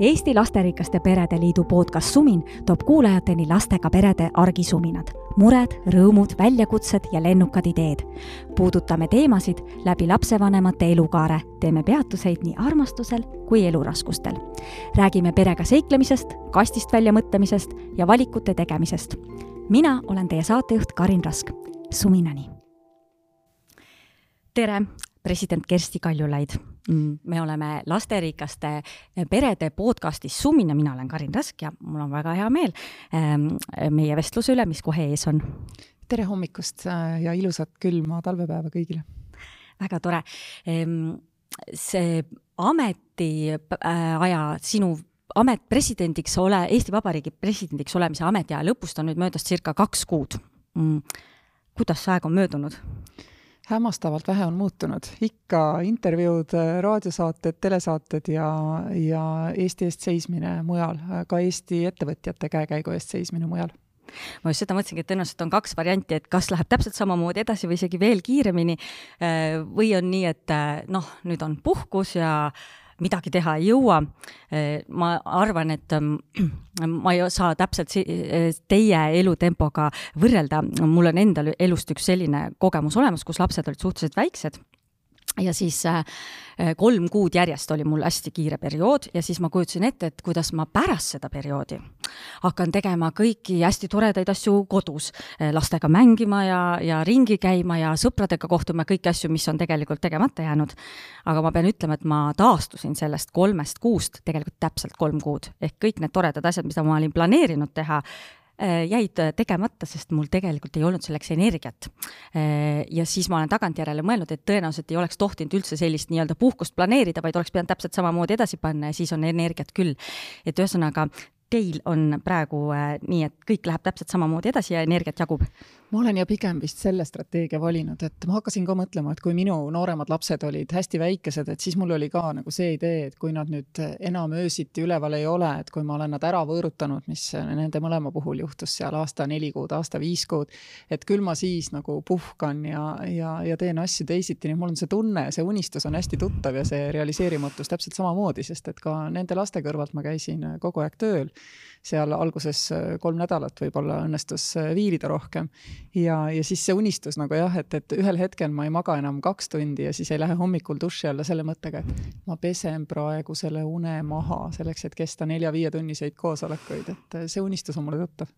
Eesti Lasterikaste Perede Liidu podcast Sumin toob kuulajateni lastega perede argisuminad, mured, rõõmud, väljakutsed ja lennukad ideed. puudutame teemasid läbi lapsevanemate elukaare, teeme peatuseid nii armastusel kui eluraskustel. räägime perega seiklemisest, kastist välja mõtlemisest ja valikute tegemisest. mina olen teie saatejuht Karin Rask. Suminani! tere, president Kersti Kaljulaid me oleme lasterikaste perede podcastis Sumin ja mina olen Karin Rask ja mul on väga hea meel ähm, meie vestluse üle, mis kohe ees on. tere hommikust äh, ja ilusat külma talvepäeva kõigile! väga tore. Ehm, see ametiaja, äh, sinu amet presidendiks ole, Eesti Vabariigi presidendiks olemise ametiaja lõpust on nüüd möödas circa kaks kuud. Mm, kuidas see aeg on möödunud? Hämmastavalt vähe on muutunud, ikka intervjuud, raadiosaated, telesaated ja, ja Eesti eest seismine mujal, ka Eesti ettevõtjate käekäigu eest seismine mujal. Ma just seda mõtlesingi, et tõenäoliselt on kaks varianti, et kas läheb täpselt samamoodi edasi või isegi veel kiiremini. Või on nii, et noh, nüüd on puhkus ja midagi teha ei jõua. ma arvan, et ma ei saa täpselt teie elutempoga võrrelda, mul on endal elust üks selline kogemus olemas, kus lapsed olid suhteliselt väiksed ja siis äh, kolm kuud järjest oli mul hästi kiire periood ja siis ma kujutasin ette, et kuidas ma pärast seda perioodi hakkan tegema kõiki hästi toredaid asju kodus, äh, lastega mängima ja, ja ringi käima ja sõpradega kohtuma, kõiki asju, mis on tegelikult tegemata jäänud. aga ma pean ütlema, et ma taastusin sellest kolmest kuust tegelikult täpselt kolm kuud, ehk kõik need toredad asjad, mida ma olin planeerinud teha, Äh, jäid äh, tegemata, sest mul tegelikult ei olnud selleks energiat. Äh, ja siis ma olen tagantjärele mõelnud, et tõenäoliselt ei oleks tohtinud üldse sellist nii-öelda puhkust planeerida, vaid oleks pidanud täpselt samamoodi edasi panna ja siis on energiat küll. et ühesõnaga, teil on praegu nii, et kõik läheb täpselt samamoodi edasi ja energiat jagub? Ma olen ja pigem vist selle strateegia valinud, et ma hakkasin ka mõtlema, et kui minu nooremad lapsed olid hästi väikesed, et siis mul oli ka nagu see idee, et kui nad nüüd enam öösiti üleval ei ole, et kui ma olen nad ära võõrutanud, mis nende mõlema puhul juhtus seal aasta neli kuud, aasta viis kuud, et küll ma siis nagu puhkan ja, ja, ja teen asju teisiti, nii et mul on see tunne, see unistus on hästi tuttav ja see realiseerimatus täpselt samamoodi, sest et ka nende laste kõrvalt ma käisin kogu aeg tööl seal alguses kolm nädalat võib-olla õnnestus viilida rohkem. Ja, ja siis see unistus nagu jah, et, et ühel hetkel ma ei maga enam kaks tundi ja siis ei lähe hommikul duši alla selle mõttega, et ma pesen praegu selle une maha selleks, et kesta nelja-viietunniseid koosolekuid, et see unistus on mulle tuttav.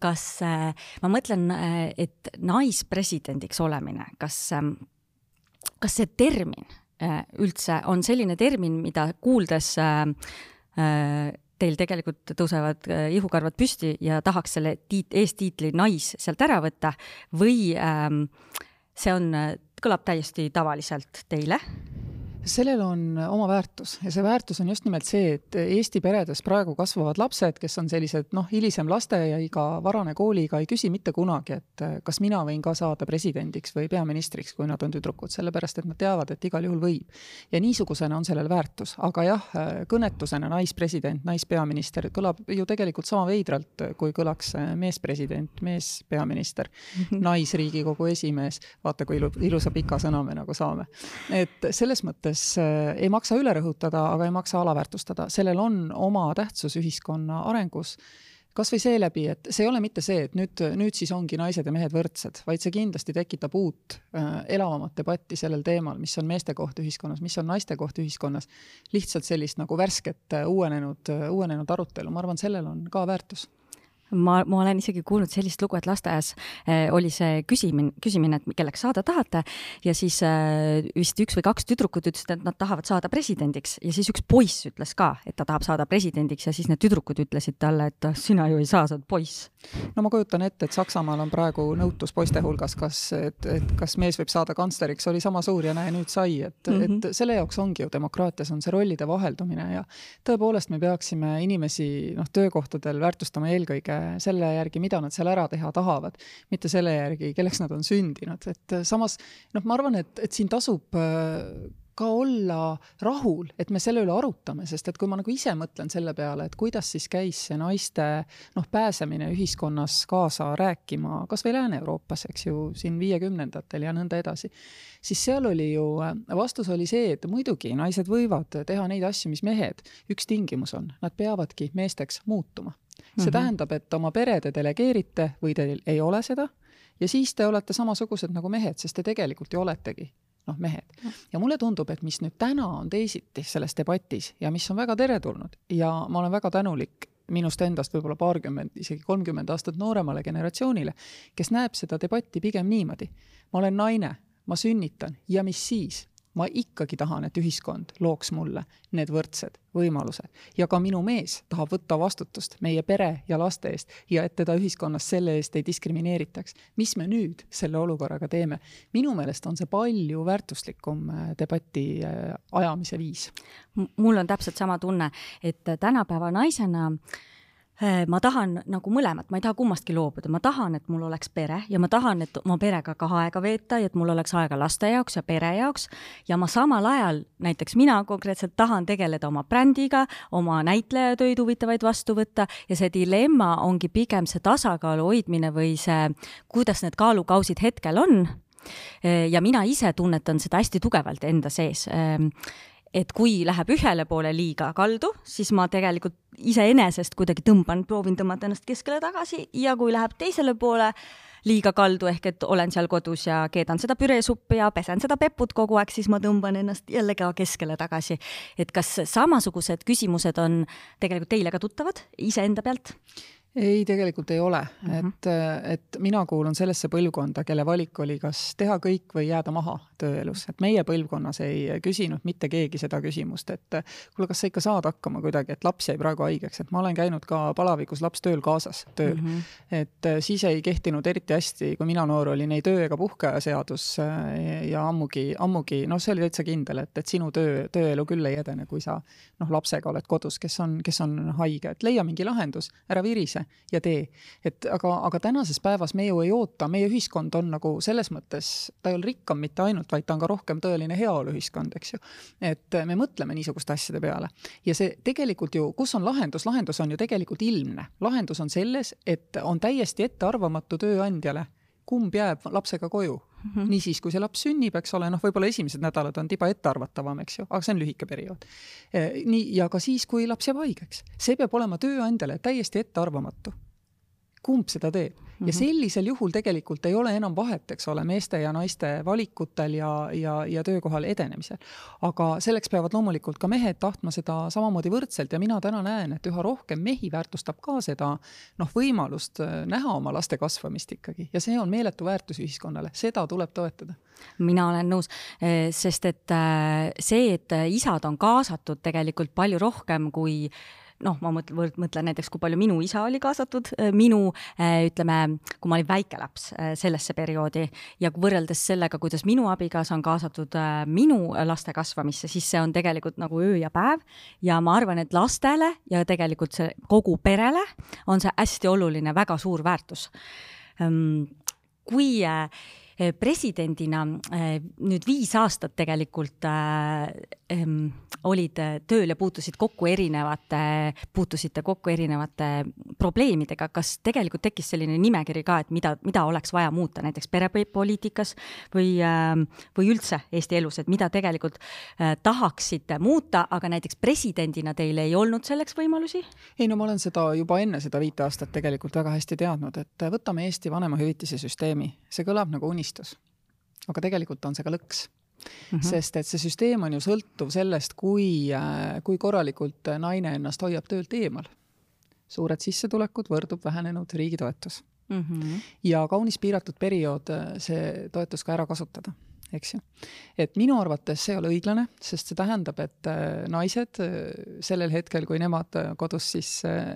Kas, ma mõtlen, et naispresidendiks olemine, kas, kas see termin üldse on selline termin, mida kuuldes teil tegelikult tõusevad äh, ihukarvad püsti ja tahaks selle tiit-, eestiitli nais sealt ära võtta või ähm, see on, äh, kõlab täiesti tavaliselt teile? Sellel on oma väärtus ja see väärtus on just nimelt see, et Eesti peredes praegu kasvavad lapsed, kes on sellised noh, hilisem lasteaiaiga, varane kooliiga, ei küsi mitte kunagi, et kas mina võin ka saada presidendiks või peaministriks, kui nad on tüdrukud, sellepärast et nad teavad, et igal juhul võib. ja niisugusena on sellel väärtus, aga jah, kõnetusena naispresident, naispeaminister kõlab ju tegelikult sama veidralt, kui kõlaks meespresident, meespeaminister, naisriigikogu esimees, vaata kui ilu, ilusa pika sõna me nagu saame. et selles mõttes mõttes äh, ei maksa üle rõhutada, aga ei maksa alaväärtustada, sellel on oma tähtsus ühiskonna arengus. Kas või seeläbi, et see ei ole mitte see, et nüüd, nüüd siis ongi naised ja mehed võrdsed, vaid see kindlasti tekitab uut äh, elavamat debatti sellel teemal, mis on meeste koht ühiskonnas, mis on naiste koht ühiskonnas. lihtsalt sellist nagu värsket äh, uuenenud, äh, uuenenud arutelu, ma arvan, sellel on ka väärtus ma, ma olen isegi kuulnud sellist lugu, et lasteaias äh, oli see küsimine, küsimine, et kelleks saada tahate ja siis äh, vist üks või kaks tüdrukut ütlesid, et nad tahavad saada presidendiks ja siis üks poiss ütles ka, et ta tahab saada presidendiks ja siis need tüdrukud ütlesid talle, et sina ju ei saa, sa oled poiss. no ma kujutan ette, et Saksamaal on praegu nõutus poiste hulgas, kas, et, et kas mees võib saada kantsleriks, oli sama suur ja näe, nüüd sai, et mm, -hmm. et selle jaoks ongi ju demokraatias on see rollide vaheldumine ja tõepoolest me peaksime inimesi noh, töökohtadel väärtustama eelkõige selle järgi, mida nad seal ära teha tahavad, mitte selle järgi, kelleks nad on sündinud, et samas noh, ma arvan, et, et siin tasub ka olla rahul, et me selle üle arutame, sest et kui ma nagu ise mõtlen selle peale, et kuidas siis käis see naiste noh, pääsemine ühiskonnas kaasa rääkima, kas või Lääne-Euroopas, eks ju, siin viiekümnendatel ja nõnda edasi, siis seal oli ju, vastus oli see, et muidugi naised võivad teha neid asju, mis mehed, üks tingimus on, nad peavadki meesteks muutuma. see mm -hmm. tähendab, et oma pere te delegeerite või teil ei ole seda ja siis te olete samasugused nagu mehed, sest te tegelikult ju oletegi noh, mehed. ja mulle tundub, et mis nüüd täna on teisiti selles debatis ja mis on väga teretulnud ja ma olen väga tänulik minust endast võib-olla paarkümmend, isegi kolmkümmend aastat nooremale generatsioonile, kes näeb seda debatti pigem niimoodi. ma olen naine, ma sünnitan ja mis siis? Ma ikkagi tahan, et ühiskond looks mulle need võrdsed võimalused ja ka minu mees tahab võtta vastutust meie pere ja laste eest ja et teda ühiskonnas selle eest ei diskrimineeritaks. mis me nüüd selle olukorraga teeme? minu meelest on see palju väärtuslikum äh, debati äh, ajamise viis. mul on täpselt sama tunne, et tänapäeva naisena äh, Äh, ma tahan nagu mõlemat, ma ei taha kummastki loobuda, ma tahan, et mul oleks pere ja ma tahan, et oma perega ka aega veeta ja et mul oleks aega laste jaoks ja pere jaoks. ja ma samal ajal, näiteks mina konkreetselt tahan tegeleda oma brändiga, oma näitlejatöid huvitavaid vastu võtta ja see dilemma ongi pigem see tasakaalu hoidmine või see, kuidas need kaalukausid hetkel on. Äh, ja mina ise tunnetan seda hästi tugevalt enda sees. Ähm, et kui läheb ühele poole liiga kaldu, siis ma tegelikult iseenesest kuidagi tõmban, proovin tõmmata ennast keskele tagasi ja kui läheb teisele poole liiga kaldu, ehk et olen seal kodus ja keedan seda püreesuppi ja pesen seda peput kogu aeg, siis ma tõmban ennast jälle ka keskele tagasi. et kas samasugused küsimused on tegelikult teile ka tuttavad iseenda pealt? Ei, tegelikult ei ole mm, -hmm. et, et mina kuulun sellesse põlvkonda, kelle valik oli kas teha kõik või jääda maha tööelus, et meie põlvkonnas ei küsinud mitte keegi seda küsimust, et kuule, kas sa ikka saad hakkama kuidagi, et laps jäi praegu haigeks, et ma olen käinud ka palavikus laps tööl kaasas, tööl mm. -hmm. et siis ei kehtinud eriti hästi, kui mina noor olin, ei töö ega puhkeaja seadus ja ammugi, ammugi, noh, see oli täitsa kindel, et, et sinu töö, tööelu küll ei edene, kui sa noh, lapsega oled kodus, kes on, kes on haige, et leia mingi lahendus, ära virise sisse ja tee. et aga, aga tänases päevas me ju ei oota, meie ühiskond on nagu selles mõttes, ta ei ole rikkam mitte ainult, vaid ta on ka rohkem tõeline heaoluühiskond, eks ju. et me mõtleme niisuguste asjade peale. ja see tegelikult ju, kus on lahendus, lahendus on ju tegelikult ilmne. lahendus on selles, et on täiesti ettearvamatu tööandjale kumb jääb lapsega koju mm -hmm. niisiis, kui see laps sünnib, eks ole, noh, võib-olla esimesed nädalad on tiba ettearvatavam, eks ju, aga see on lühike periood. Eh, nii, ja ka siis, kui laps jääb haigeks, see peab olema tööandjale täiesti ettearvamatu kumb seda teeb mm. -hmm. ja mhm. sellisel juhul tegelikult ei ole enam vahet, eks ole, meeste ja naiste valikutel ja, ja, ja töökohal edenemisel. aga selleks peavad loomulikult ka mehed tahtma seda samamoodi võrdselt ja mina täna näen, et üha rohkem mehi väärtustab ka seda noh, võimalust äh, näha oma laste kasvamist ikkagi ja see on meeletu väärtus ühiskonnale, seda tuleb toetada mina olen nõus, äh, sest et äh, see, et isad on kaasatud tegelikult palju rohkem kui noh, ma mõtlen, mõtlen näiteks, kui palju minu isa oli kaasatud äh, minu äh, ütleme, kui ma olin väike laps äh, sellesse perioodi ja võrreldes sellega, kuidas minu abikaasa on kaasatud minu laste kasvamisse, siis see on tegelikult nagu öö ja päev ja ma arvan, et lastele ja tegelikult see kogu perele on see hästi oluline, väga suur väärtus. Ehm, kui presidendina nüüd viis aastat tegelikult äh, olid tööl ja puutusid kokku erinevate, puutusite kokku erinevate probleemidega, kas tegelikult tekkis selline nimekiri ka, et mida, mida oleks vaja muuta näiteks perepoliitikas või, ähm, või üldse Eesti elus, et mida tegelikult äh, tahaksite muuta, aga näiteks presidendina teil ei olnud selleks võimalusi? ei no ma olen seda juba enne seda viite aastat tegelikult väga hästi teadnud, et võtame Eesti vanemahüvitise süsteemi, see kõlab nagu unistus. Aga tegelikult on see ka lõks Mm -hmm. sest et see süsteem on ju sõltuv sellest, kui, äh, kui korralikult naine ennast hoiab töölt eemal. suured sissetulekud võrdub vähenenud riigi toetus mm. -hmm. ja kaunis piiratud periood äh, see toetus ka ära kasutada eks ju. et minu arvates see ei ole õiglane, sest see tähendab, et äh, naised sellel hetkel, kui nemad kodus siis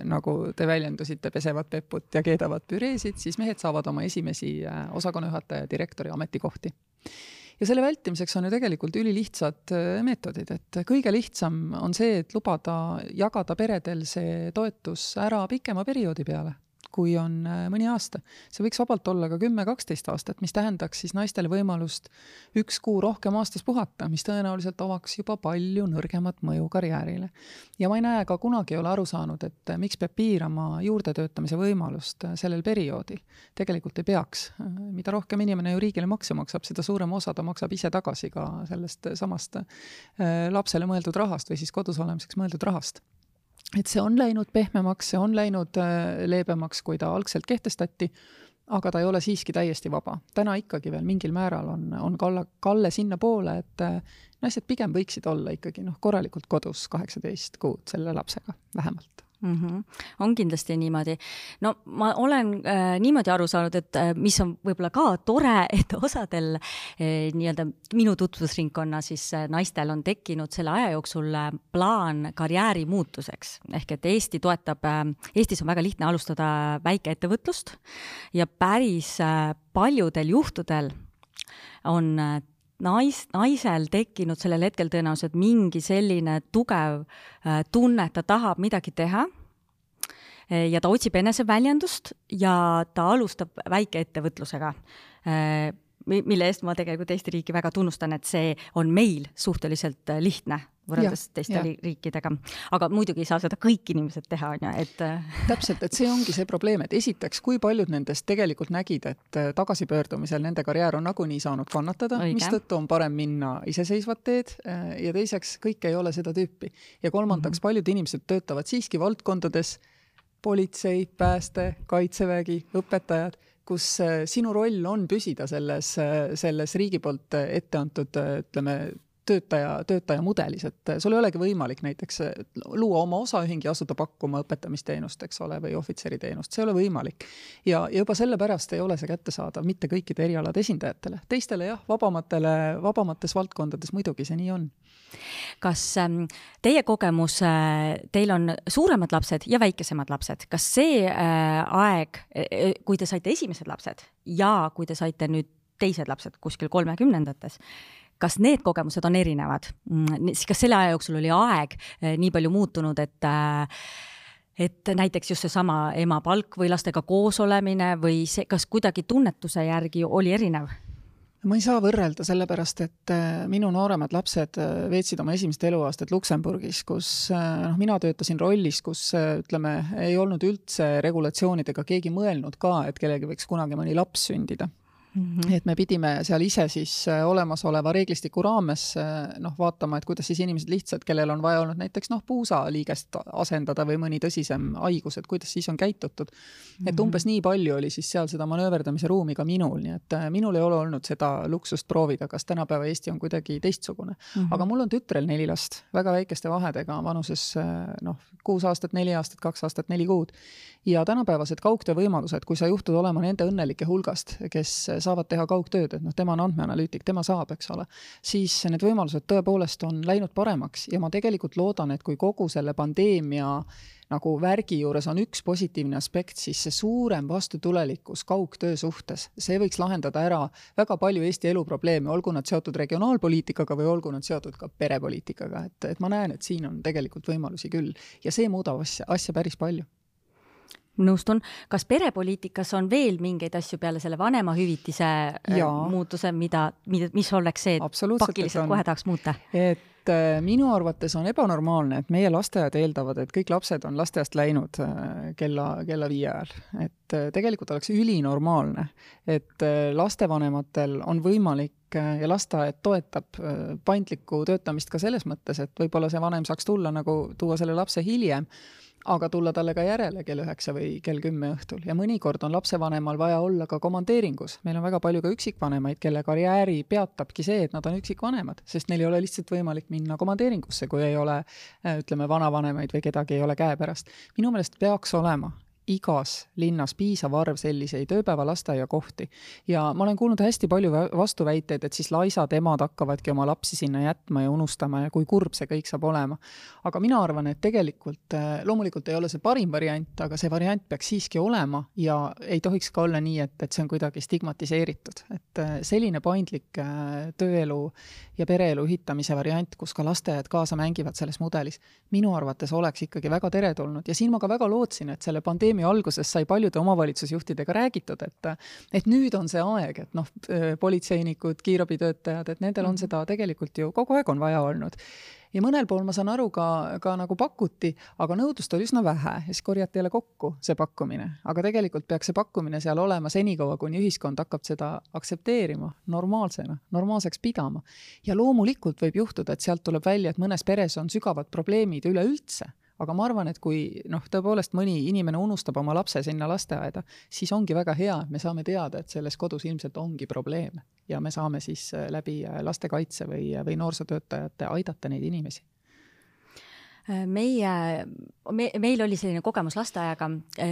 nagu te väljendusite, pesevad peput ja keedavad püreesid, siis mehed saavad oma esimesi osakonnajuhataja, direktori ametikohti. Ja selle vältimiseks on ju tegelikult ülilihtsad äh, meetodid, et kõige lihtsam on see, et lubada jagada peredel see toetus ära pikema perioodi peale kui on äh, mõni aasta. see võiks vabalt olla ka kümme, kaksteist aastat, mis tähendaks siis naistele võimalust üks kuu rohkem aastas puhata, mis tõenäoliselt avaks juba palju nõrgemat mõju karjäärile. ja ma ei näe ka kunagi ei ole aru saanud, et äh, miks peab piirama juurdetöötamise võimalust äh, sellel perioodil. tegelikult ei peaks. mida rohkem inimene ju riigile makse maksab, seda suurema osa ta maksab ise tagasi ka sellest samast lapsele mõeldud rahast või siis kodus olemiseks mõeldud rahast et see on läinud pehmemaks, see on läinud äh, leebemaks, kui ta algselt kehtestati, aga ta ei ole siiski täiesti vaba. täna ikkagi veel mingil määral on, on kalla, kalle sinnapoole, et äh, naised pigem võiksid olla ikkagi noh, korralikult kodus kaheksateist kuud selle lapsega vähemalt mm. -hmm. on kindlasti niimoodi. no ma olen äh, niimoodi aru saanud, et äh, mis on võib-olla ka tore, et osadel äh, nii-öelda minu tutvusringkonna siis äh, naistel on tekkinud selle aja jooksul äh, plaan karjääri muutuseks. ehk et Eesti toetab äh,, Eestis on väga lihtne alustada väikeettevõtlust ja päris äh, paljudel juhtudel on äh, nais, naisel tekkinud sellel hetkel tõenäoliselt mingi selline tugev äh, tunne, et ta tahab midagi teha äh, ja ta otsib eneseväljendust ja ta alustab väikeettevõtlusega. Äh, mille eest ma tegelikult Eesti riiki väga tunnustan, et see on meil suhteliselt äh, lihtne võrreldes teiste ja. riikidega. aga muidugi ei saa seda kõik inimesed teha, on ju, et äh, täpselt, et see ongi see probleem, et esiteks, kui paljud nendest tegelikult nägid, et äh, tagasipöördumisel nende karjäär on nagunii saanud kannatada, mistõttu on parem minna iseseisvat teed ja teiseks, kõik ei ole seda tüüpi. ja kolmandaks mm, -hmm. paljud inimesed töötavad siiski valdkondades, politsei, pääste, kaitsevägi, õpetajad kus äh, sinu roll on püsida selles, äh, selles riigi poolt äh, ette antud, ütleme, töötaja, töötaja mudelis, et sul ei olegi võimalik näiteks luua oma osaühing ja asuda pakkuma õpetamisteenust, eks ole, või ohvitseriteenust, see ei ole võimalik. ja, ja juba sellepärast ei ole see kättesaadav mitte kõikide erialade esindajatele. teistele jah, vabamatele, vabamates valdkondades muidugi see nii on kas ähm, teie kogemus, äh, teil on suuremad lapsed ja väikesemad lapsed, kas see äh, aeg, äh, kui te saite esimesed lapsed ja kui te saite nüüd teised lapsed kuskil kolmekümnendates, kas need kogemused on erinevad? Mm, kas selle aja jooksul oli aeg nii palju muutunud, et et näiteks just seesama ema palk või lastega koos olemine või see, kas kuidagi tunnetuse järgi oli erinev? ma ei saa võrrelda, sellepärast et äh, minu nooremad lapsed veetsid oma esimest eluaastat Luksemburgis, kus noh, mina töötasin rollis, kus ütleme, ei olnud üldse regulatsioonidega keegi mõelnud ka, et kellelgi võiks kunagi mõni laps sündida Mm -hmm. et me pidime seal ise siis äh, olemasoleva reeglistiku raames äh, noh, vaatama, et kuidas siis inimesed lihtsalt, kellel on vaja olnud näiteks noh, puusaliigest asendada või mõni tõsisem haigus, et kuidas siis on käitutud et umbes nii palju oli siis seal seda manööverdamise ruumi ka minul, nii et äh, minul ei ole olnud seda luksust proovida, kas tänapäeva Eesti on kuidagi teistsugune mm. -hmm. aga mul on tütrel neli last, väga väikeste vahedega, vanuses noh, kuus aastat, neli aastat, kaks aastat, neli kuud. ja tänapäevased kaugtöö võimalused, kui sa juhtud olema nende õnnelike hulgast, kes saavad teha kaugtööd, et noh, tema on andmeanalüütik, tema saab, eks ole, siis need võimalused tõepoolest on läinud paremaks ja ma tegelikult loodan, et kui kogu selle pandeemia nagu värgi juures on üks positiivne aspekt, siis see suurem vastutulelikkus kaugtöö suhtes, see võiks lahendada ära väga palju Eesti eluprobleeme, olgu nad seotud regionaalpoliitikaga või olgu nad seotud ka perepoliitikaga, et, et ma näen, et siin on tegelikult võimalusi küll ja see muudab asja, asja päris palju nõustun, kas perepoliitikas on veel mingeid asju peale selle vanemahüvitise äh, muutuse, mida, mida, mis oleks see, et pakiliselt kohe tahaks muuta? et äh, minu arvates on ebanormaalne, et meie lasteaiad eeldavad, et kõik lapsed on lasteaiast läinud äh, kella, kella viie ajal. et tegelikult oleks ülinormaalne, et lastevanematel on võimalik ja lasteaed toetab paindlikku töötamist ka selles mõttes, et võib-olla see vanem saaks tulla nagu, tuua selle lapse hiljem aga tulla talle ka järele kell üheksa või kell kümme õhtul ja mõnikord on lapsevanemal vaja olla ka komandeeringus. meil on väga palju ka üksikvanemaid, kelle karjääri peatabki see, et nad on üksikvanemad, sest neil ei ole lihtsalt võimalik minna komandeeringusse, kui ei ole ütleme, vanavanemaid või kedagi ei ole käepärast. minu meelest peaks olema igas linnas piisav arv selliseid ööpäeva-lasteaiakohti. ja ma olen kuulnud hästi palju vastuväiteid, et siis laisad emad hakkavadki oma lapsi sinna jätma ja unustama ja kui kurb see kõik saab olema. aga mina arvan, et tegelikult äh, loomulikult ei ole see parim variant, aga see variant peaks siiski olema ja ei tohiks ka olla nii, et, et see on kuidagi stigmatiseeritud. et äh, selline paindlik äh, tööelu ja pereelu ühitamise variant, kus ka lasteaiad kaasa mängivad selles mudelis, minu arvates oleks ikkagi väga teretulnud ja siin ma ka väga lootsin, et selle pandeemia pandeemia alguses sai paljude omavalitsusjuhtidega räägitud, et et nüüd on see aeg, et noh, politseinikud, kiirabitöötajad, et nendel on mhm. seda tegelikult ju kogu aeg on vaja olnud ja mõnel pool ma saan aru ka, ka nagu pakuti, aga nõudlust oli üsna vähe ja siis korjati jälle kokku see pakkumine. aga tegelikult peaks see pakkumine seal olema senikaua, kuni ühiskond hakkab seda aktsepteerima normaalsena, normaalseks pidama. ja loomulikult võib juhtuda, et sealt tuleb välja, et mõnes peres on sügavad probleemid üleüldse aga ma arvan, et kui noh, tõepoolest mõni inimene unustab oma lapse sinna lasteaeda, siis ongi väga hea, et me saame teada, et selles kodus ilmselt ongi probleeme ja me saame siis äh, läbi äh, lastekaitse või, või noorsootöötajate aidata neid inimesi meie me,, meil oli selline kogemus lasteaiaga,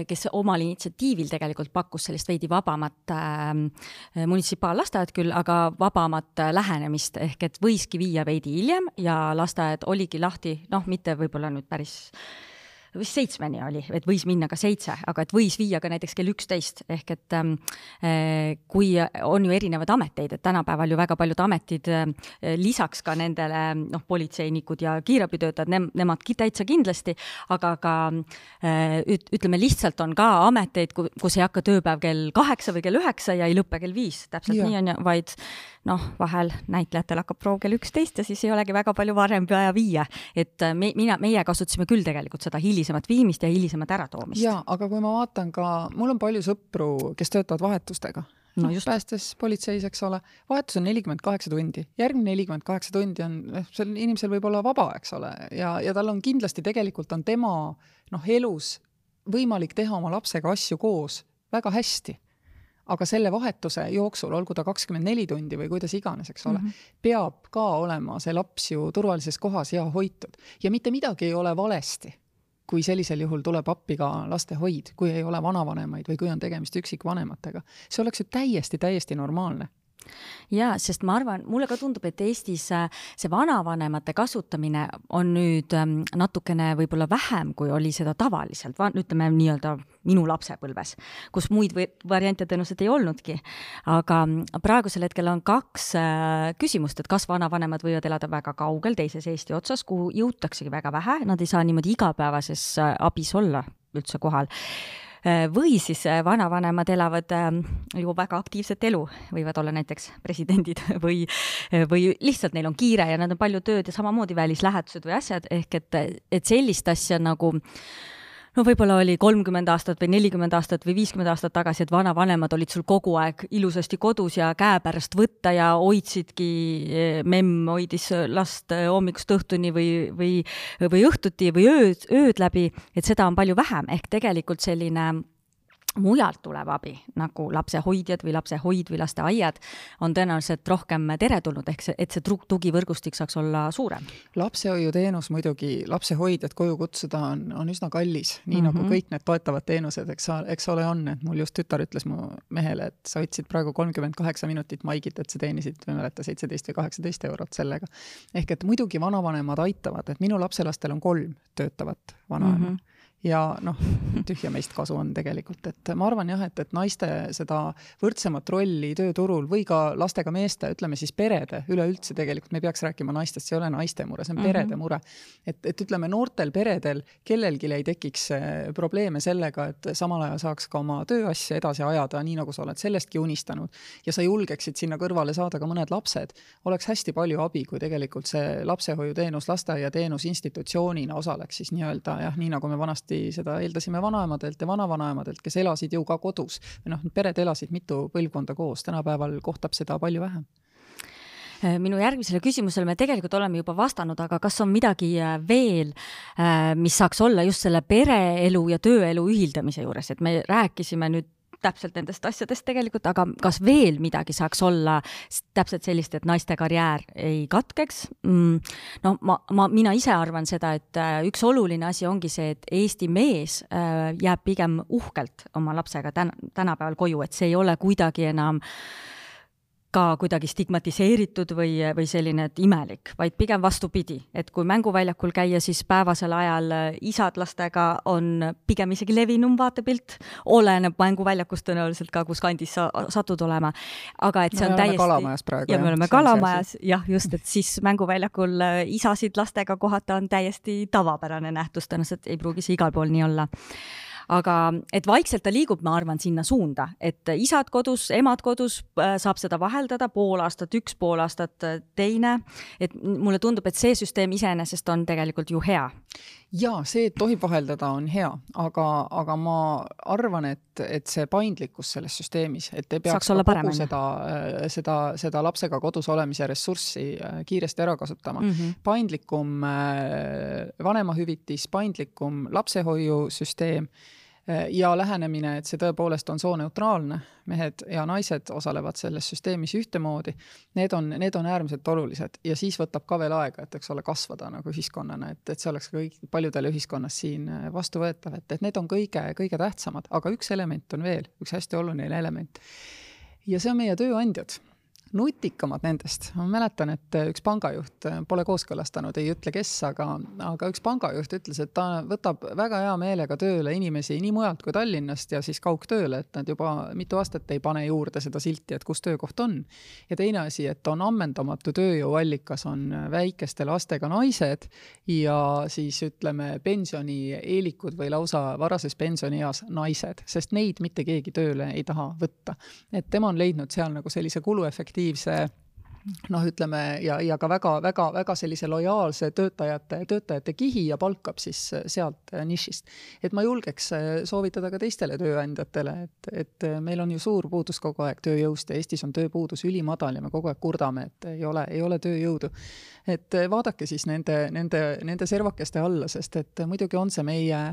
kes omal initsiatiivil tegelikult pakkus sellist veidi vabamat äh, munitsipaallasteaed küll, aga vabamat lähenemist. Ehk et võiski viia veidi hiljem ja lasteaed oligi lahti, noh, mitte võib-olla nüüd päris vist seitsmeni oli, et võis minna ka seitse, aga et võis viia ka näiteks kell üksteist, ehk et ähm, äh, kui on ju erinevaid ameteid, et tänapäeval ju väga paljud ametid äh, lisaks ka nendele noh, politseinikud ja kiirabitöötajad ne,, nemadki täitsa kindlasti, aga ka äh, ütleme, lihtsalt on ka ameteid, kus ei hakka tööpäev kell kaheksa või kell üheksa ja ei lõpe kell viis, täpselt ja. nii on ju, vaid noh, vahel näitlejatel hakkab proov kell üksteist ja siis ei olegi väga palju varem vaja viia. et äh, me, mina, meie kasutasime küll tegelikult seda hilisemat viimist ja hilisemat äratoomist. jaa, aga kui ma vaatan ka, mul on palju sõpru, kes töötavad vahetustega no just. päästes politseis, eks ole, vahetus on nelikümmend kaheksa tundi, järgmine nelikümmend kaheksa tundi on, noh, sel inimesel võib olla vaba, eks ole, ja, ja tal on kindlasti tegelikult on tema noh, elus võimalik teha oma lapsega asju koos väga hästi aga selle vahetuse jooksul, olgu ta kakskümmend neli tundi või kuidas iganes, eks ole mm, -hmm. peab ka olema see laps ju turvalises kohas ja hoitud. ja mitte midagi ei ole valesti, kui sellisel juhul tuleb appi ka lastehoid, kui ei ole vanavanemaid või kui on tegemist üksikvanematega. see oleks ju täiesti, täiesti normaalne jaa, sest ma arvan, mulle ka tundub, et Eestis äh, see vanavanemate kasutamine on nüüd ähm, natukene võib-olla vähem, kui oli seda tavaliselt, ütleme nii-öelda minu lapsepõlves, kus muid variante tõenäoliselt ei olnudki. aga praegusel hetkel on kaks äh, küsimust, et kas vanavanemad võivad elada väga kaugel teises Eesti otsas, kuhu jõutaksegi väga vähe, nad ei saa niimoodi igapäevases äh, abis olla üldse kohal või siis äh, vanavanemad elavad ähm, ju väga aktiivset elu, võivad olla näiteks presidendid või, või lihtsalt neil on kiire ja nad on palju tööd ja samamoodi välislähetused või asjad, ehk et, et sellist asja nagu no võib-olla oli kolmkümmend aastat või nelikümmend aastat või viiskümmend aastat tagasi, et vanavanemad olid sul kogu aeg ilusasti kodus ja käepärast võtta ja hoidsidki, eh, memm hoidis last eh, hommikust õhtuni või, või, või õhtuti või ööd, ööd läbi, et seda on palju vähem, ehk tegelikult selline mujalt tulev abi, nagu lapsehoidjad või lapsehoid või lasteaiad, on tõenäoliselt rohkem teretulnud, ehk see, et see tugivõrgustik saaks olla suurem. lapsehoiuteenus muidugi, lapsehoidjad koju kutsuda on, on üsna kallis, nii mm -hmm. nagu mhm. kõik need toetavad teenused, eks, eks ole, on, et mul just tütar ütles mu mehele, et sa võtsid praegu kolmkümmend kaheksa minutit maigit, et sa teenisid, ma ei mäleta, seitseteist või kaheksateist eurot sellega. ehk et muidugi vanavanemad aitavad, et minu lapselastel on kolm töötavat vanaema mm. -hmm ja noh, tühja meist kasu on tegelikult, et ma arvan jah, et, et naiste seda võrdsemat rolli tööturul või ka lastega meeste, ütleme siis perede, üleüldse tegelikult me ei peaks rääkima naistest, see ei ole naiste mure, see on mm -hmm. perede mure. et, et ütleme, noortel peredel kellelgi ei tekiks eh, probleeme sellega, et samal ajal saaks ka oma tööasja edasi ajada, nii nagu sa oled sellestki unistanud, ja sa julgeksid sinna kõrvale saada ka mõned lapsed, oleks hästi palju abi, kui tegelikult see lapsehoiuteenus, lasteaiateenus institutsioonina osaleks siis nii-öelda jah, nii nagu me vanasti kindlasti seda eeldasime vanaemadelt ja vanavanaemadelt, kes elasid ju ka kodus. või noh, pered elasid mitu põlvkonda koos, tänapäeval kohtab seda palju vähem äh, minu järgmisele küsimusele me tegelikult oleme juba vastanud, aga kas on midagi äh, veel, äh, mis saaks olla just selle pereelu ja tööelu ühildamise juures, et me rääkisime nüüd täpselt nendest asjadest tegelikult, aga kas veel midagi saaks olla täpselt sellist, et naiste karjäär ei katkeks mm,? no ma, ma, mina ise arvan seda, et äh, üks oluline asi ongi see, et Eesti mees äh, jääb pigem uhkelt oma lapsega täna, tänapäeval koju, et see ei ole kuidagi enam äh, ka kuidagi stigmatiseeritud või, või selline, et imelik, vaid pigem vastupidi, et kui mänguväljakul käia, siis päevasel ajal isad lastega on pigem isegi levinum vaatepilt, oleneb mänguväljakust tõenäoliselt ka, kus kandis sa satud olema. aga et see on täiesti. kalamajas praegu. ja me oleme kalamajas, jah, just, et siis mänguväljakul isasid lastega kohata on täiesti tavapärane nähtus, tõenäoliselt ei pruugi see igal pool nii olla aga et vaikselt ta liigub, ma arvan, sinna suunda, et isad kodus, emad kodus äh, saab seda vaheldada pool aastat üks, pool aastat äh, teine. et mulle tundub, et see süsteem iseenesest on tegelikult ju hea. jaa, see, et tohib vaheldada, on hea, aga, aga ma arvan, et, et see paindlikkus selles süsteemis, et ei peaks kogu seda, äh, seda, seda lapsega kodus olemise ressurssi kiiresti ära kasutama mm. -hmm. paindlikum vanemahüvitis, paindlikum lapsehoiusüsteem ja lähenemine, et see tõepoolest on sooneutraalne, mehed ja naised osalevad selles süsteemis ühtemoodi, need on, need on äärmiselt olulised. Ja siis võtab ka veel aega, et eks ole, kasvada nagu ühiskonnana, et, et see oleks kõik paljudele ühiskonnas siin äh, vastuvõetav, et, et need on kõige, kõige tähtsamad, aga üks element on veel, üks hästi oluline element. ja see on meie tööandjad nutikamad nendest, ma mäletan, et üks pangajuht, pole kooskõlastanud, ei ütle, kes, aga, aga üks pangajuht ütles, et ta võtab väga hea meelega tööle inimesi nii mujalt kui Tallinnast ja siis kaugtööle, et nad juba mitu aastat ei pane juurde seda silti, et kus töökoht on. ja teine asi, et on ammendamatu tööjõuallikas, on väikeste lastega naised ja siis ütleme, pensionieelikud või lausa varases pensionieas naised, sest neid mitte keegi tööle ei taha võtta. et tema on leidnud seal nagu sellise kuluefektiivse aktiivse noh, ütleme ja, ja ka väga-väga-väga sellise lojaalse töötajate, töötajate kihi ja palkab siis sealt nišist. et ma julgeks soovitada ka teistele tööandjatele, et, et meil on ju suur puudus kogu aeg tööjõust ja Eestis on tööpuudus ülimadal ja me kogu aeg kurdame, et ei ole, ei ole tööjõudu. et vaadake siis nende, nende, nende servakeste alla, sest et muidugi on see meie,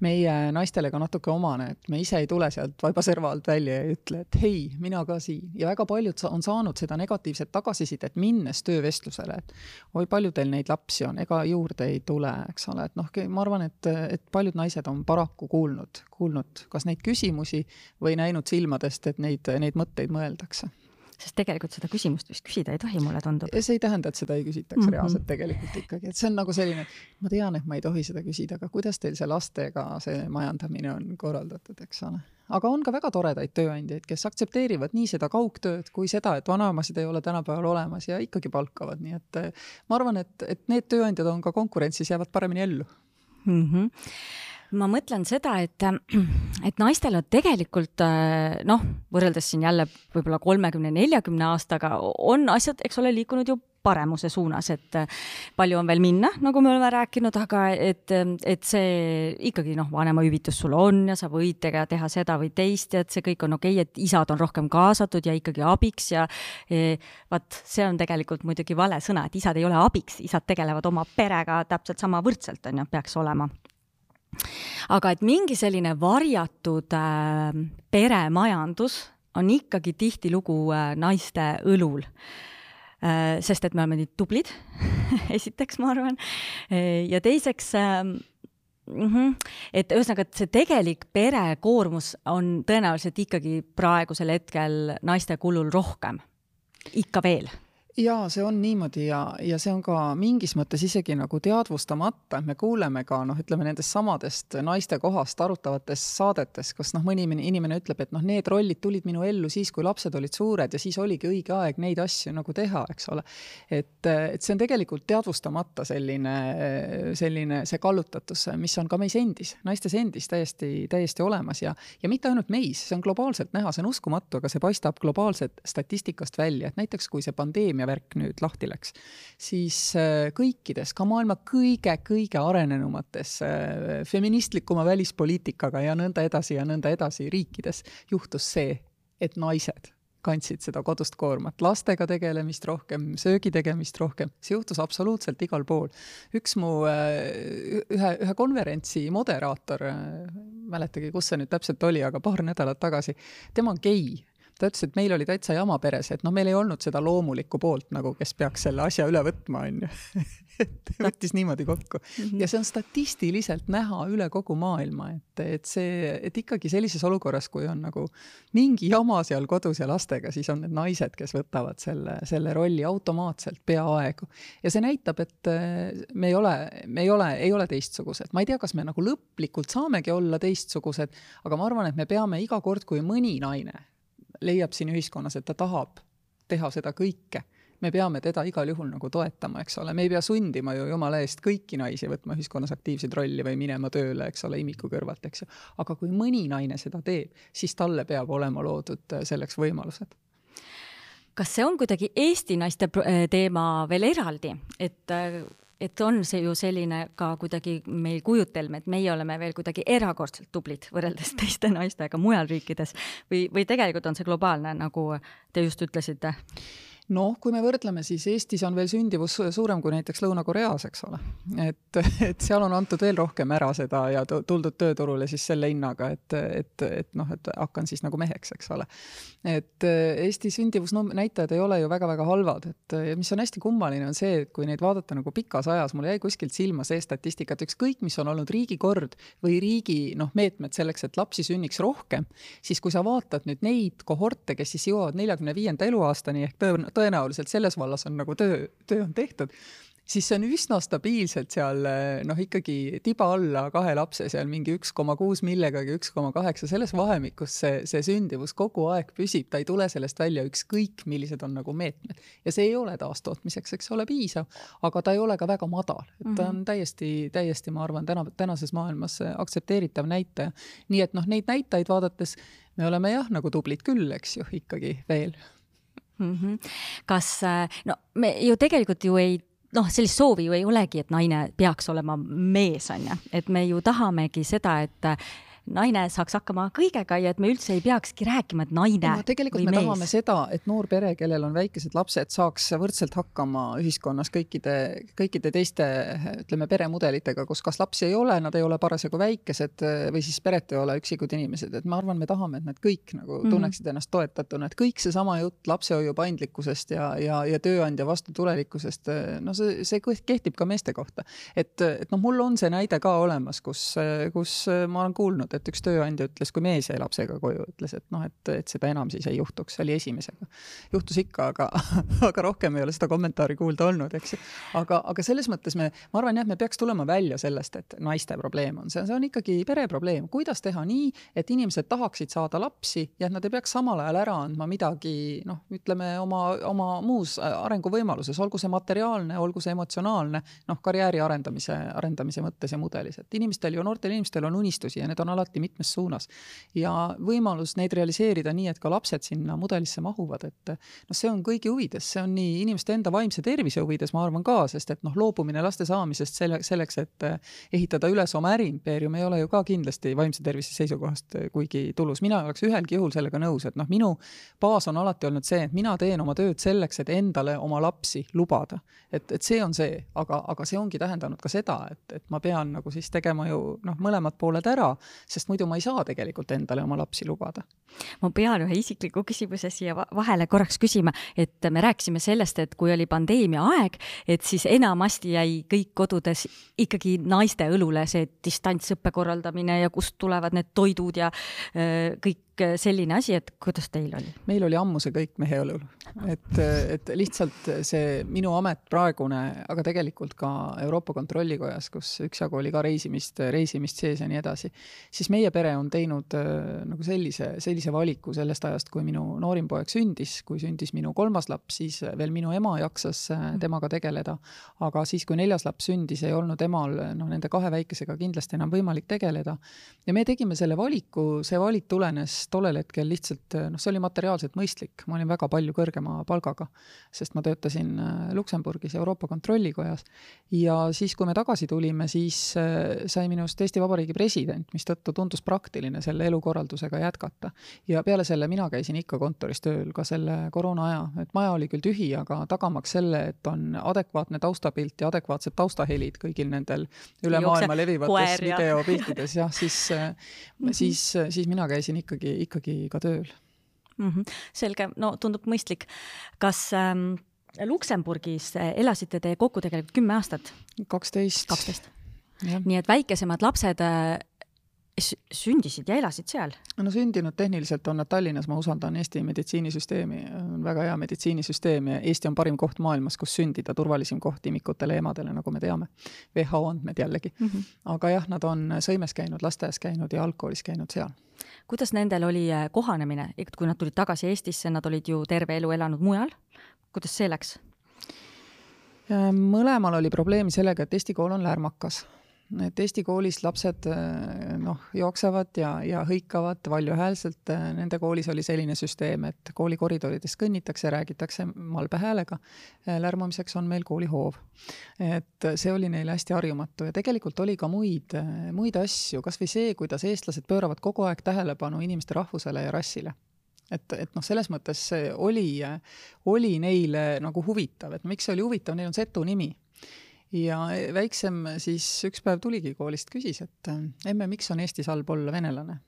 meie naistele ka natuke omane, et me ise ei tule sealt vaiba serva alt välja ja ei ütle, et hei, mina ka siin. ja väga paljud on saanud seda negatiivset tagasisidet minnes töövestlusele, et oi, palju teil neid lapsi on, ega juurde ei tule, eks ole, et noh, ma arvan, et, et paljud naised on paraku kuulnud, kuulnud kas neid küsimusi või näinud silmadest, et neid, neid mõtteid mõeldakse sest tegelikult seda küsimust vist küsida ei tohi, mulle tundub. see ei tähenda, et seda ei küsitaks mm -hmm. reaalselt tegelikult ikkagi, et see on nagu selline, ma tean, et ma ei tohi seda küsida, aga kuidas teil see lastega see majandamine on korraldatud, eks ole. aga on ka väga toredaid tööandjaid, kes aktsepteerivad nii seda kaugtööd kui seda, et vanaemasid ei ole tänapäeval olemas ja ikkagi palkavad, nii et eh, ma arvan, et, et need tööandjad on ka konkurentsis, jäävad paremini ellu mm. -hmm ma mõtlen seda, et, et naistel on tegelikult noh, võrreldes siin jälle võib-olla kolmekümne, neljakümne aastaga, on asjad, eks ole, liikunud ju paremuse suunas, et palju on veel minna, nagu me oleme rääkinud, aga et, et see ikkagi noh, vanemahüvitis sul on ja sa võid tega, teha seda või teist ja et see kõik on okei okay,, et isad on rohkem kaasatud ja ikkagi abiks ja e, vaat see on tegelikult muidugi vale sõna, et isad ei ole abiks, isad tegelevad oma perega täpselt sama võrdselt, on ju, peaks olema aga et mingi selline varjatud äh, peremajandus on ikkagi tihtilugu äh, naiste õlul äh,. sest et me oleme nii tublid esiteks ma arvan, äh, ja teiseks äh, Mm -hmm. et ühesõnaga, et see tegelik perekoormus on tõenäoliselt ikkagi praegusel hetkel naiste kulul rohkem, ikka veel jaa, see on niimoodi ja, ja see on ka mingis mõttes isegi nagu teadvustamata, et me kuuleme ka noh, ütleme nendest samadest naiste kohast arutavatest saadetes, kus noh, mõni inimene ütleb, et noh, need rollid tulid minu ellu siis, kui lapsed olid suured ja siis oligi õige aeg neid asju nagu teha, eks ole. et, et see on tegelikult teadvustamata selline, selline see kallutatus, mis on ka meis endis, naistes endis täiesti, täiesti olemas ja, ja mitte ainult meis, see on globaalselt näha, see on uskumatu, aga see paistab globaalselt statistikast välja, et näiteks kui see pandeemia värk nüüd lahti läks, siis äh, kõikides, ka maailma kõige-kõige arenenumates äh, feministlikuma välispoliitikaga ja nõnda edasi ja nõnda edasi riikides juhtus see, et naised kandsid seda kodust koormat, lastega tegelemist rohkem, söögi tegemist rohkem, see juhtus absoluutselt igal pool. üks mu äh, ühe, ühe konverentsi moderaator, mäletagi, kus see nüüd täpselt oli, aga paar nädalat tagasi, tema on gei ta ütles, et meil oli täitsa jama peres, et noh, meil ei olnud seda loomulikku poolt nagu, kes peaks selle asja üle võtma, on ju. et võttis niimoodi kokku mm. -hmm. ja see on statistiliselt näha üle kogu maailma, et, et see, et ikkagi sellises olukorras, kui on nagu mingi jama seal kodus ja lastega, siis on need naised, kes võtavad selle, selle rolli automaatselt peaaegu. ja see näitab, et äh, me ei ole, me ei ole, ei ole teistsugused. ma ei tea, kas me nagu lõplikult saamegi olla teistsugused, aga ma arvan, et me peame iga kord, kui mõni naine leiab siin ühiskonnas, et ta tahab teha seda kõike, me peame teda igal juhul nagu toetama, eks ole, me ei pea sundima ju jumala eest kõiki naisi võtma ühiskonnas aktiivseid rolli või minema tööle, eks ole, imiku kõrvalt, eks ju. aga kui mõni naine seda teeb, siis talle peab olema loodud äh, selleks võimalused. Kas see on kuidagi Eesti naiste teema veel eraldi, et äh, et on see ju selline ka kuidagi meil kujutelm, et meie oleme veel kuidagi erakordselt tublid võrreldes teiste naistega mujal riikides või, või tegelikult on see globaalne, nagu te just ütlesite? Noh, kui me võrdleme, siis Eestis on veel sündivus suurem kui näiteks Lõuna-Koreas, eks ole. et, et seal on antud veel rohkem ära seda ja tuldud tööturule siis selle hinnaga, et, et, et noh, et hakkan siis nagu meheks, eks ole. et Eesti sündivusnäitajad ei ole ju väga-väga halvad, et mis on hästi kummaline, on see, et kui neid vaadata nagu pikas ajas, mul jäi kuskilt silma see statistika, et ükskõik, mis on olnud riigi kord või riigi noh, meetmed selleks, et lapsi sünniks rohkem, siis kui sa vaatad nüüd neid kohorte, kes siis jõuavad neljakümne viienda eluaastani ehk tõenäoliselt selles vallas on nagu töö, töö on tehtud, siis see on üsna stabiilselt seal noh, ikkagi tiba alla kahe lapse seal mingi üks koma kuus millegagi, üks koma kaheksa, selles vahemikus see, see sündivus kogu aeg püsib, ta ei tule sellest välja, ükskõik millised on nagu meetmed. ja see ei ole taastootmiseks, eks ole, piisav, aga ta ei ole ka väga madal, et ta on mhm. täiesti, täiesti, ma arvan, täna, tänases maailmas aktsepteeritav näitaja. nii et noh, neid näitajaid vaadates me oleme jah, nagu tublid küll, eks ju, ikkagi veel mm. -hmm. kas, äh, no me ju tegelikult ju ei noh, sellist soovi ju ei olegi, et naine peaks olema mees, on ju, et me ju tahamegi seda, et naine saaks hakkama kõigega ja et me üldse ei peakski rääkima, et naine no, tegelikult me mees. tahame seda, et noor pere, kellel on väikesed lapsed, saaks võrdselt hakkama ühiskonnas kõikide, kõikide teiste ütleme, peremudelitega, kus kas lapsi ei ole, nad ei ole parasjagu väikesed või siis peret ei ole üksikud inimesed, et ma arvan, me tahame, et nad kõik nagu mhm. tunneksid ennast toetatuna, et kõik seesama jutt lapsehoiu paindlikkusest ja, ja, ja tööandja vastutulelikkusest, no see, see kehtib ka meeste kohta. et, et noh, mul on see näide ka olemas, kus, kus ma olen kuulnud, et üks tööandja ütles, kui mees jäi lapsega koju, ütles, et noh, et, et seda enam siis ei juhtuks, see oli esimesega. juhtus ikka, aga, aga rohkem ei ole seda kommentaari kuulda olnud, eks ju. aga, aga selles mõttes me, ma arvan jah, me peaks tulema välja sellest, et naiste probleem on see, see on ikkagi pere probleem, kuidas teha nii, et inimesed tahaksid saada lapsi ja et nad ei peaks samal ajal ära andma midagi noh, ütleme oma, oma muus arenguvõimaluses, olgu see materiaalne, olgu see emotsionaalne, noh, karjääri arendamise, arendamise mõttes ja mudelis, et inimestel ju, noortel inimestel on unistusi ja need on alati alati mitmes suunas. ja võimalus neid realiseerida nii, et ka lapsed sinna mudelisse mahuvad, et noh, see on kõigi huvides, see on nii inimeste enda vaimse tervise huvides, ma arvan ka, sest et noh, loobumine laste saamisest selle, selleks, et ehitada üles oma äriimpeerium, ei ole ju ka kindlasti vaimse tervise seisukohast kuigi tulus. mina ei oleks ühelgi juhul sellega nõus, et noh, minu baas on alati olnud see, et mina teen oma tööd selleks, et endale oma lapsi lubada. et, et see on see, aga, aga see ongi tähendanud ka seda, et, et ma pean nagu siis tegema ju noh, mõlemad pooled ära, sest muidu ma ei saa tegelikult endale oma lapsi lubada. ma pean ühe isikliku küsimuse siia vahele korraks küsima, et me rääkisime sellest, et kui oli pandeemia aeg, et siis enamasti jäi kõik kodudes ikkagi naiste õlule see distantsõppe korraldamine ja kust tulevad need toidud ja kõik kõik selline asi, et kuidas teil oli? meil oli ammu see kõik mehe õlul. et, et lihtsalt see minu amet praegune, aga tegelikult ka Euroopa Kontrollikojas, kus üksjagu oli ka reisimist, reisimist sees ja nii edasi, siis meie pere on teinud äh, nagu sellise, sellise valiku sellest ajast, kui minu noorim poeg sündis, kui sündis minu kolmas laps, siis veel minu ema jaksas äh, temaga tegeleda. aga siis, kui neljas laps sündis, ei olnud emal noh, nende kahe väikesega kindlasti enam võimalik tegeleda. ja me tegime selle valiku, see valik tulenes tollel hetkel lihtsalt noh, see oli materiaalselt mõistlik, ma olin väga palju kõrgema palgaga, sest ma töötasin äh, Luksemburgis Euroopa Kontrollikojas ja siis, kui me tagasi tulime, siis äh, sai minust Eesti Vabariigi president, mistõttu tundus praktiline selle elukorraldusega jätkata. ja peale selle mina käisin ikka kontoris tööl ka selle koroona aja, et maja oli küll tühi, aga tagamaks selle, et on adekvaatne taustapilt ja adekvaatsed taustahelid kõigil nendel üle maailma levivates videopiltides, jah, siis -hmm. siis, siis mina käisin ikkagi ikkagi ka tööl mm. -hmm. selge, no tundub mõistlik. kas ähm, Luksemburgis elasite te kokku tegelikult kümme aastat? kaksteist. kaksteist. nii et väikesemad lapsed äh, sündisid ja elasid seal? no sündinud tehniliselt on nad Tallinnas, ma usaldan Eesti meditsiinisüsteemi, on väga hea meditsiinisüsteem ja Eesti on parim koht maailmas, kus sündida, turvalisim koht imikutele ja emadele, nagu me teame. WHO andmed jällegi mm. -hmm. aga jah, nad on sõimes käinud, lasteaias käinud ja algkoolis käinud seal. kuidas nendel oli äh, kohanemine, kui nad tulid tagasi Eestisse, nad olid ju terve elu elanud mujal, kuidas see läks? mõlemal oli probleemi sellega, et Eesti kool on lärmakas et Eesti koolis lapsed eh, noh, jooksevad ja, ja hõikavad valjuhäälselt. Nende koolis oli selline süsteem, et kooli koridorides kõnnitakse, räägitakse malbe häälega. lärmamiseks on meil koolihoov. et see oli neile hästi harjumatu ja tegelikult oli ka muid, muid asju, kas või see, kuidas eestlased pööravad kogu aeg tähelepanu inimeste rahvusele ja rassile et, et noh, selles mõttes oli, oli neile nagu huvitav, et miks see oli huvitav, neil on setu nimi ja väiksem siis üks päev tuligi koolist, küsis, et emme, miks on Eestis halb olla venelane?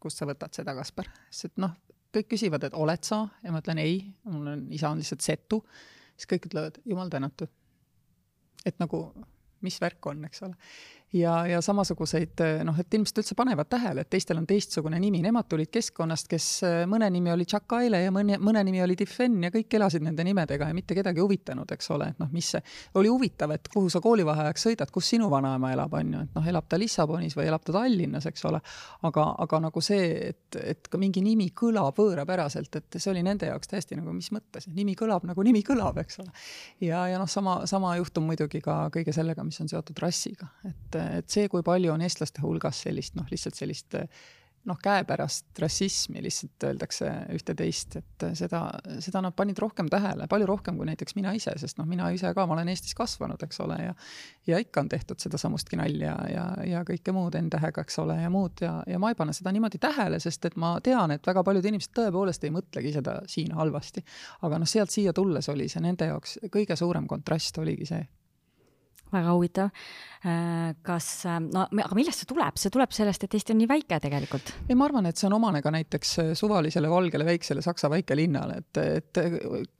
kust sa võtad seda, Kaspar? siis et noh, kõik küsivad, et oled sa ja ma ütlen ei, mul on, isa on lihtsalt setu. siis kõik ütlevad, jumal tänatud. et nagu, mis värk on, eks ole ja, ja samasuguseid noh, et inimesed üldse panevad tähele, et teistel on teistsugune nimi, nemad tulid keskkonnast, kes mõne nimi oli Tšakaile ja mõne, mõne nimi oli Tiffen ja kõik elasid nende nimedega ja mitte kedagi huvitanud, eks ole, et noh, mis see, oli huvitav, et kuhu sa koolivaheajaks sõidad, kus sinu vanaema elab, on ju, et noh, elab ta Lissabonis või elab ta Tallinnas, eks ole, aga, aga nagu see, et, et ka mingi nimi kõlab võõrapäraselt, et see oli nende jaoks täiesti nagu mis mõttes, nimi kõlab nagu nimi kõlab, eks ole. ja, ja noh, sama, sama juhtum muidugi ka kõige sellega, mis on seotud rassiga, et et see, kui palju on eestlaste hulgas sellist noh, lihtsalt sellist noh, käepärast rassismi lihtsalt öeldakse ühte-teist, et seda, seda nad panid rohkem tähele, palju rohkem kui näiteks mina ise, sest noh, mina ise ka, ma olen Eestis kasvanud, eks ole, ja ja ikka on tehtud sedasamustki nalja ja, ja kõike muud N-tähega, eks ole, ja muud ja, ja ma ei pane seda niimoodi tähele, sest et ma tean, et väga paljud inimesed tõepoolest ei mõtlegi seda siin halvasti. aga noh, sealt siia tulles oli see nende jaoks kõige suurem kontrast oligi see väga huvitav. Äh, kas, äh, no aga millest see tuleb, see tuleb sellest, et Eesti on nii väike tegelikult? ei, ma arvan, et see on omane ka näiteks äh, suvalisele valgele väiksele Saksa väikelinnale, et, et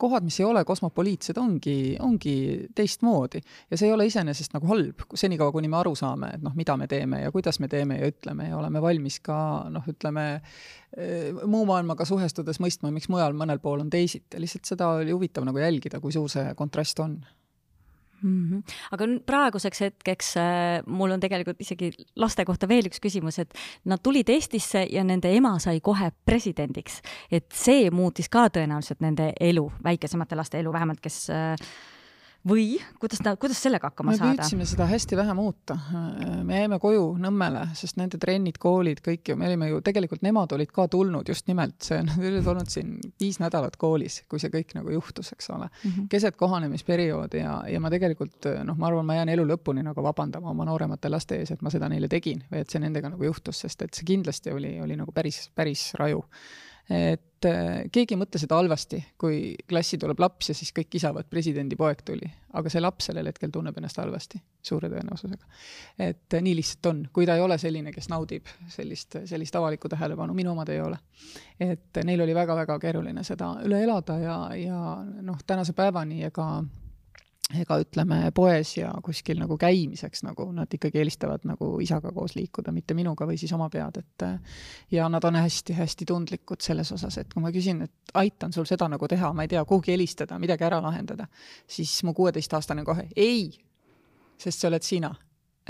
kohad, mis ei ole kosmopoliitsed, ongi, ongi teistmoodi. ja see ei ole iseenesest nagu halb, senikaua, kuni me aru saame, et noh, mida me teeme ja kuidas me teeme ja ütleme ja oleme valmis ka noh, ütleme muu maailmaga suhestudes mõistma, miks mujal mõnel pool on teisiti, lihtsalt seda oli huvitav nagu jälgida, kui suur see kontrast on mm. -hmm. aga praeguseks hetkeks äh, mul on tegelikult isegi laste kohta veel üks küsimus, et nad tulid Eestisse ja nende ema sai kohe presidendiks, et see muutis ka tõenäoliselt nende elu, väikesemate laste elu vähemalt, kes äh, või kuidas ta, kuidas sellega hakkama me saada? me püüdsime seda hästi vähe muuta. me jäime koju Nõmmele, sest nende trennid, koolid, kõik ju, me olime ju, tegelikult nemad olid ka tulnud just nimelt, see, nad olid olnud siin viis nädalat koolis, kui see kõik nagu juhtus, eks ole mm. -hmm. keset kohanemisperioodi ja, ja ma tegelikult noh, ma arvan, ma jään elu lõpuni nagu vabandama oma nooremate laste ees, et ma seda neile tegin või et see nendega nagu juhtus, sest et see kindlasti oli, oli nagu päris, päris raju et äh, keegi ei mõtle seda halvasti, kui klassi tuleb laps ja siis kõik kisavad, presidendi poeg tuli. aga see laps sellel hetkel tunneb ennast halvasti, suure tõenäosusega. et äh, nii lihtsalt on, kui ta ei ole selline, kes naudib sellist, sellist avalikku tähelepanu, minu omad ei ole. et neil oli väga-väga keeruline seda üle elada ja, ja noh, tänase päevani ega ega ütleme, poes ja kuskil nagu käimiseks nagu nad ikkagi eelistavad nagu isaga koos liikuda, mitte minuga või siis oma pead, et ja nad on hästi-hästi tundlikud selles osas, et kui ma küsin, et aitan sul seda nagu teha, ma ei tea, kuhugi helistada, midagi ära lahendada, siis mu kuueteistaastane kohe ei, sest see oled sina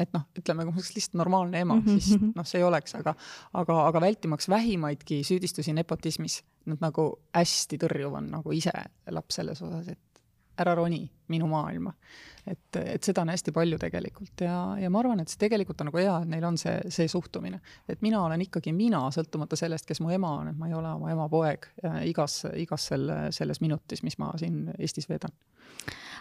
et noh, ütleme, kui ma oleks lihtsalt normaalne ema mm, -hmm. siis mhm. noh, see ei oleks, aga, aga, aga vältimaks vähimaidki süüdistusi nepotismis, nad nagu hästi tõrjuv on nagu ise laps selles osas, et ära roni minu maailma. et, et seda on hästi palju tegelikult ja, ja ma arvan, et see tegelikult on nagu hea, et neil on see, see suhtumine. et mina olen ikkagi mina, sõltumata sellest, kes mu ema on, et ma ei ole oma ema poeg igas, igas selle, selles minutis, mis ma siin Eestis veedan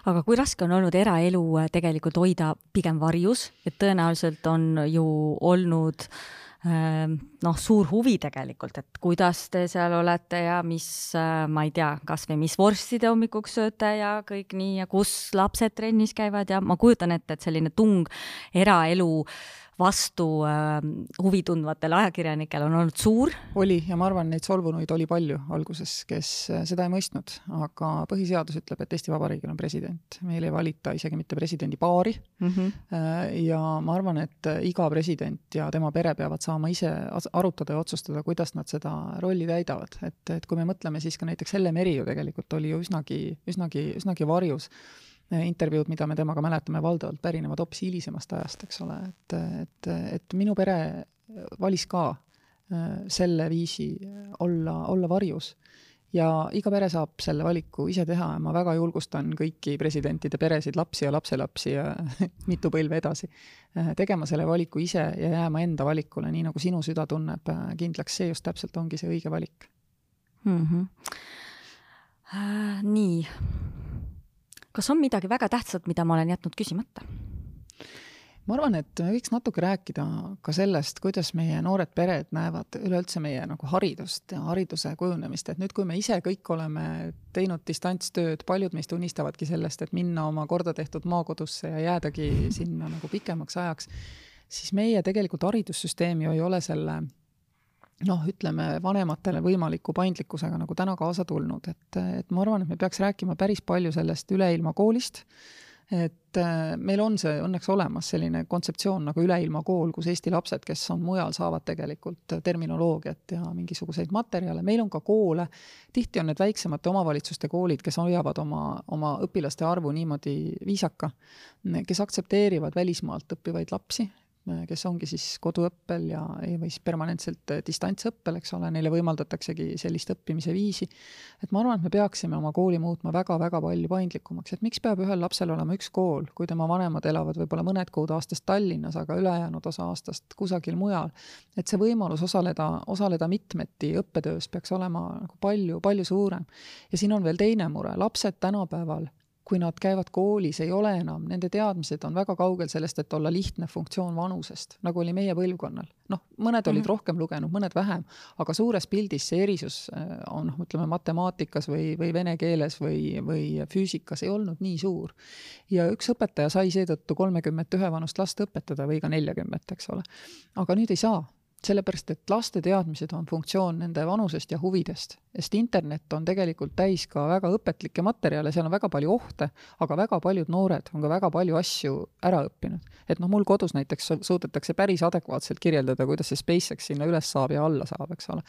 aga kui raske on olnud eraelu tegelikult hoida pigem varjus, et tõenäoliselt on ju olnud äh, noh, suur huvi tegelikult, et kuidas te seal olete ja mis, äh, ma ei tea, kasvõi mis vorsti te hommikuks sööte ja kõik nii ja kus lapsed trennis käivad ja ma kujutan ette, et selline tung eraelu vastu äh, huvi tundvatel ajakirjanikel on olnud suur. oli ja ma arvan, neid solvunuid oli palju alguses, kes äh, seda ei mõistnud, aga põhiseadus ütleb, et Eesti Vabariigil on president, meil ei valita isegi mitte presidendi paari mm. -hmm. ja ma arvan, et iga president ja tema pere peavad saama ise arutada ja otsustada, kuidas nad seda rolli täidavad, et, et kui me mõtleme, siis ka näiteks Helle Meri ju tegelikult oli ju üsnagi, üsnagi, üsnagi varjus intervjuud, mida me temaga mäletame, valdavalt pärinevad hoopis hilisemast ajast, eks ole, et, et, et minu pere valis ka äh, selle viisi olla, olla varjus. ja iga pere saab selle valiku ise teha ja ma väga julgustan kõiki presidentide peresid, lapsi ja lapselapsi ja mitu põlve edasi, äh, tegema selle valiku ise ja jääma enda valikule, nii nagu sinu süda tunneb äh, kindlaks, see just täpselt ongi see õige valik mm. -hmm. Äh, nii. Kas on midagi väga tähtsat, mida ma olen jätnud küsimata? ma arvan, et me võiks natuke rääkida ka sellest, kuidas meie noored pered näevad üleüldse meie nagu haridust ja hariduse kujunemist, et nüüd, kui me ise kõik oleme teinud distantstööd, paljud meist unistavadki sellest, et minna oma korda tehtud maakodusse ja jäädagi sinna nagu pikemaks ajaks, siis meie tegelikult haridussüsteem ju ei ole selle noh, ütleme vanematele võimaliku paindlikkusega nagu täna kaasa tulnud, et, et ma arvan, et me peaks rääkima päris palju sellest üleilmakoolist et äh, meil on see õnneks olemas, selline kontseptsioon nagu üleilmakool, kus Eesti lapsed, kes on mujal, saavad tegelikult terminoloogiat ja mingisuguseid materjale, meil on ka koole, tihti on need väiksemate omavalitsuste koolid, kes hoiavad oma, oma õpilaste arvu niimoodi viisaka, kes aktsepteerivad välismaalt õppivaid lapsi, kes ongi siis koduõppel ja, või siis permanentselt distantsõppel, eks ole, neile võimaldataksegi sellist õppimise viisi. et ma arvan, et me peaksime oma kooli muutma väga-väga palju paindlikumaks, et miks peab ühel lapsel olema üks kool, kui tema vanemad elavad võib-olla mõned kuud aastast Tallinnas, aga ülejäänud osa aastast kusagil mujal. et see võimalus osaleda, osaleda mitmeti õppetöös peaks olema nagu palju, palju suurem. ja siin on veel teine mure, lapsed tänapäeval kui nad käivad koolis, ei ole enam, nende teadmised on väga kaugel sellest, et olla lihtne funktsioon vanusest, nagu oli meie põlvkonnal. noh, mõned olid mm -hmm. rohkem lugenud, mõned vähem, aga suures pildis see erisus äh, on noh, ütleme matemaatikas või, või vene keeles või, või füüsikas ei olnud nii suur. ja üks õpetaja sai seetõttu kolmekümmet ühe vanust last õpetada või ka neljakümmet, eks ole. aga nüüd ei saa sellepärast, et laste teadmised on funktsioon nende vanusest ja huvidest, sest internet on tegelikult täis ka väga õpetlikke materjale, seal on väga palju ohte, aga väga paljud noored on ka väga palju asju ära õppinud. et noh, mul kodus näiteks suudetakse päris adekvaatselt kirjeldada, kuidas see SpaceX sinna üles saab ja alla saab, eks ole.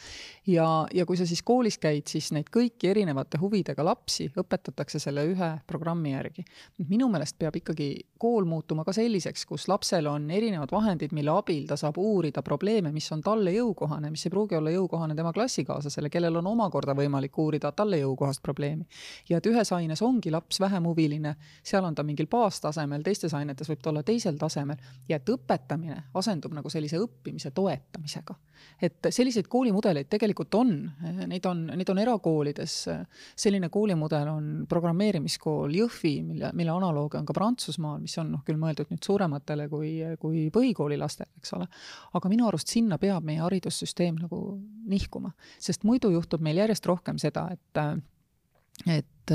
ja, ja kui sa siis koolis käid, siis neid kõiki erinevate huvidega lapsi õpetatakse selle ühe programmi järgi. minu meelest peab ikkagi kool muutuma ka selliseks, kus lapsel on erinevad vahendid, mille abil ta saab uurida probleeme, mis on talle jõukohane, mis ei pruugi olla jõukohane tema klassikaaslasele, kellel on omakorda võimalik uurida talle jõukohast probleemi. ja et ühes aines ongi laps vähem huviline, seal on ta mingil baastasemel, teistes ainetes võib ta olla teisel tasemel ja et õpetamine asendub nagu sellise õppimise toetamisega. et selliseid koolimudeleid tegelikult on, neid on, neid on erakoolides, selline koolimudel on programmeerimiskool Jõhvi, mille, mille analoogia on ka Prantsusmaal, mis on noh, küll mõeldud nüüd suurematele kui, kui põhikooli lastele, eks ole. aga minu arust sinna sinna peab meie haridussüsteem nagu nihkuma, sest muidu juhtub meil järjest rohkem seda, et et,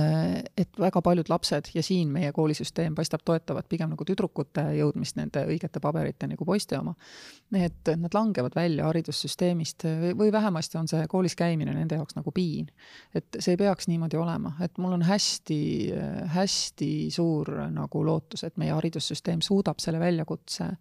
et väga paljud lapsed ja siin meie koolisüsteem paistab toetavat pigem nagu tüdrukute jõudmist nende õigete paberiteni kui poiste oma. et nad langevad välja haridussüsteemist või, vähemasti on see koolis käimine nende jaoks nagu piin. et see ei peaks niimoodi olema, et mul on hästi, hästi suur nagu lootus, et meie haridussüsteem suudab selle väljakutse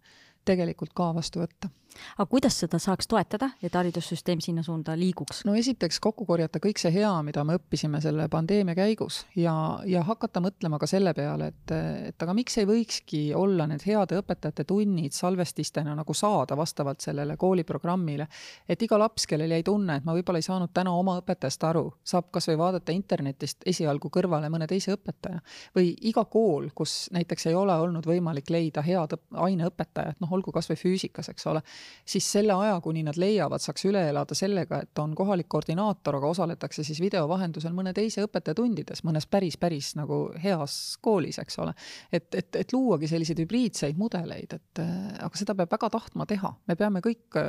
tegelikult ka vastu võtta aga kuidas seda saaks toetada, et haridussüsteem sinna suunda liiguks? no esiteks kokku korjata kõik see hea, mida me õppisime selle pandeemia käigus ja, ja hakata mõtlema ka selle peale, et, et aga miks ei võikski olla need heade õpetajate tunnid salvestistena nagu saada vastavalt sellele kooliprogrammile. et iga laps, kellel jäi tunne, et ma võib-olla ei saanud täna oma õpetajast aru, saab kas või vaadata internetist esialgu kõrvale mõne teise õpetaja. või iga kool, kus näiteks ei ole olnud võimalik leida head aineõpetajat, noh olgu kas või füüsikas, eks ole siis selle aja, kuni nad leiavad, saaks üle elada sellega, et on kohalik koordinaator, aga osaletakse siis video vahendusel mõne teise õpetaja tundides, mõnes päris, päris nagu heas koolis, eks ole. et, et, et luuagi selliseid hübriidseid mudeleid, et aga seda peab väga tahtma teha, me peame kõik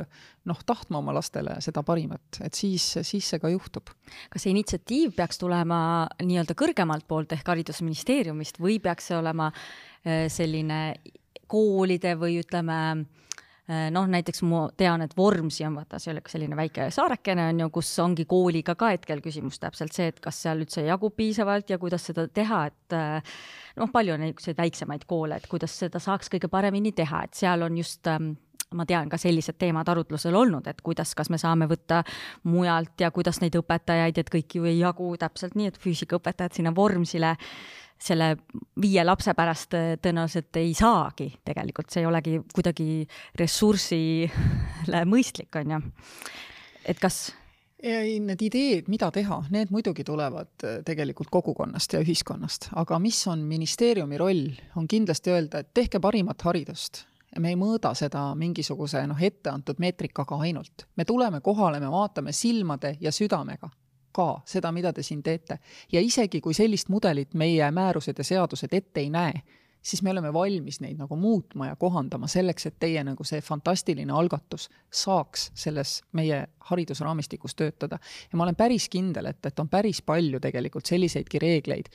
noh, tahtma oma lastele seda parimat, et siis, siis see ka juhtub. kas see initsiatiiv peaks tulema nii-öelda kõrgemalt poolt ehk Haridusministeeriumist või peaks see olema äh, selline koolide või ütleme, Äh, noh, näiteks ma tean, et Vormsi on vaata selline väike saarekene on ju, kus ongi kooliga ka hetkel küsimus täpselt see, et kas seal üldse jagub piisavalt ja kuidas seda teha, et äh, noh, palju on niisuguseid väiksemaid koole, et kuidas seda saaks kõige paremini teha, et seal on just ähm, ma tean ka sellised teemad arutlusel olnud, et kuidas, kas me saame võtta mujalt ja kuidas neid õpetajaid, et kõik ju ei jagu täpselt nii, et füüsikaõpetajad sinna Vormsile selle viie lapse pärast äh, tõenäoliselt ei saagi tegelikult, see ei olegi kuidagi ressursile mõistlik, on ju. et kas ei, need ideed, mida teha, need muidugi tulevad äh, tegelikult kogukonnast ja ühiskonnast, aga mis on ministeeriumi roll, on kindlasti öelda, et tehke parimat haridust. me ei mõõda seda mingisuguse noh, etteantud meetrikaga ainult. me tuleme kohale, me vaatame silmade ja südamega ka seda, mida te siin teete. ja isegi, kui sellist mudelit meie määrused ja seadused ette ei näe, siis me oleme valmis neid nagu muutma ja kohandama selleks, et teie nagu see fantastiline algatus saaks selles meie haridusraamistikus töötada. ja ma olen päris kindel, et, et on päris palju tegelikult selliseidki reegleid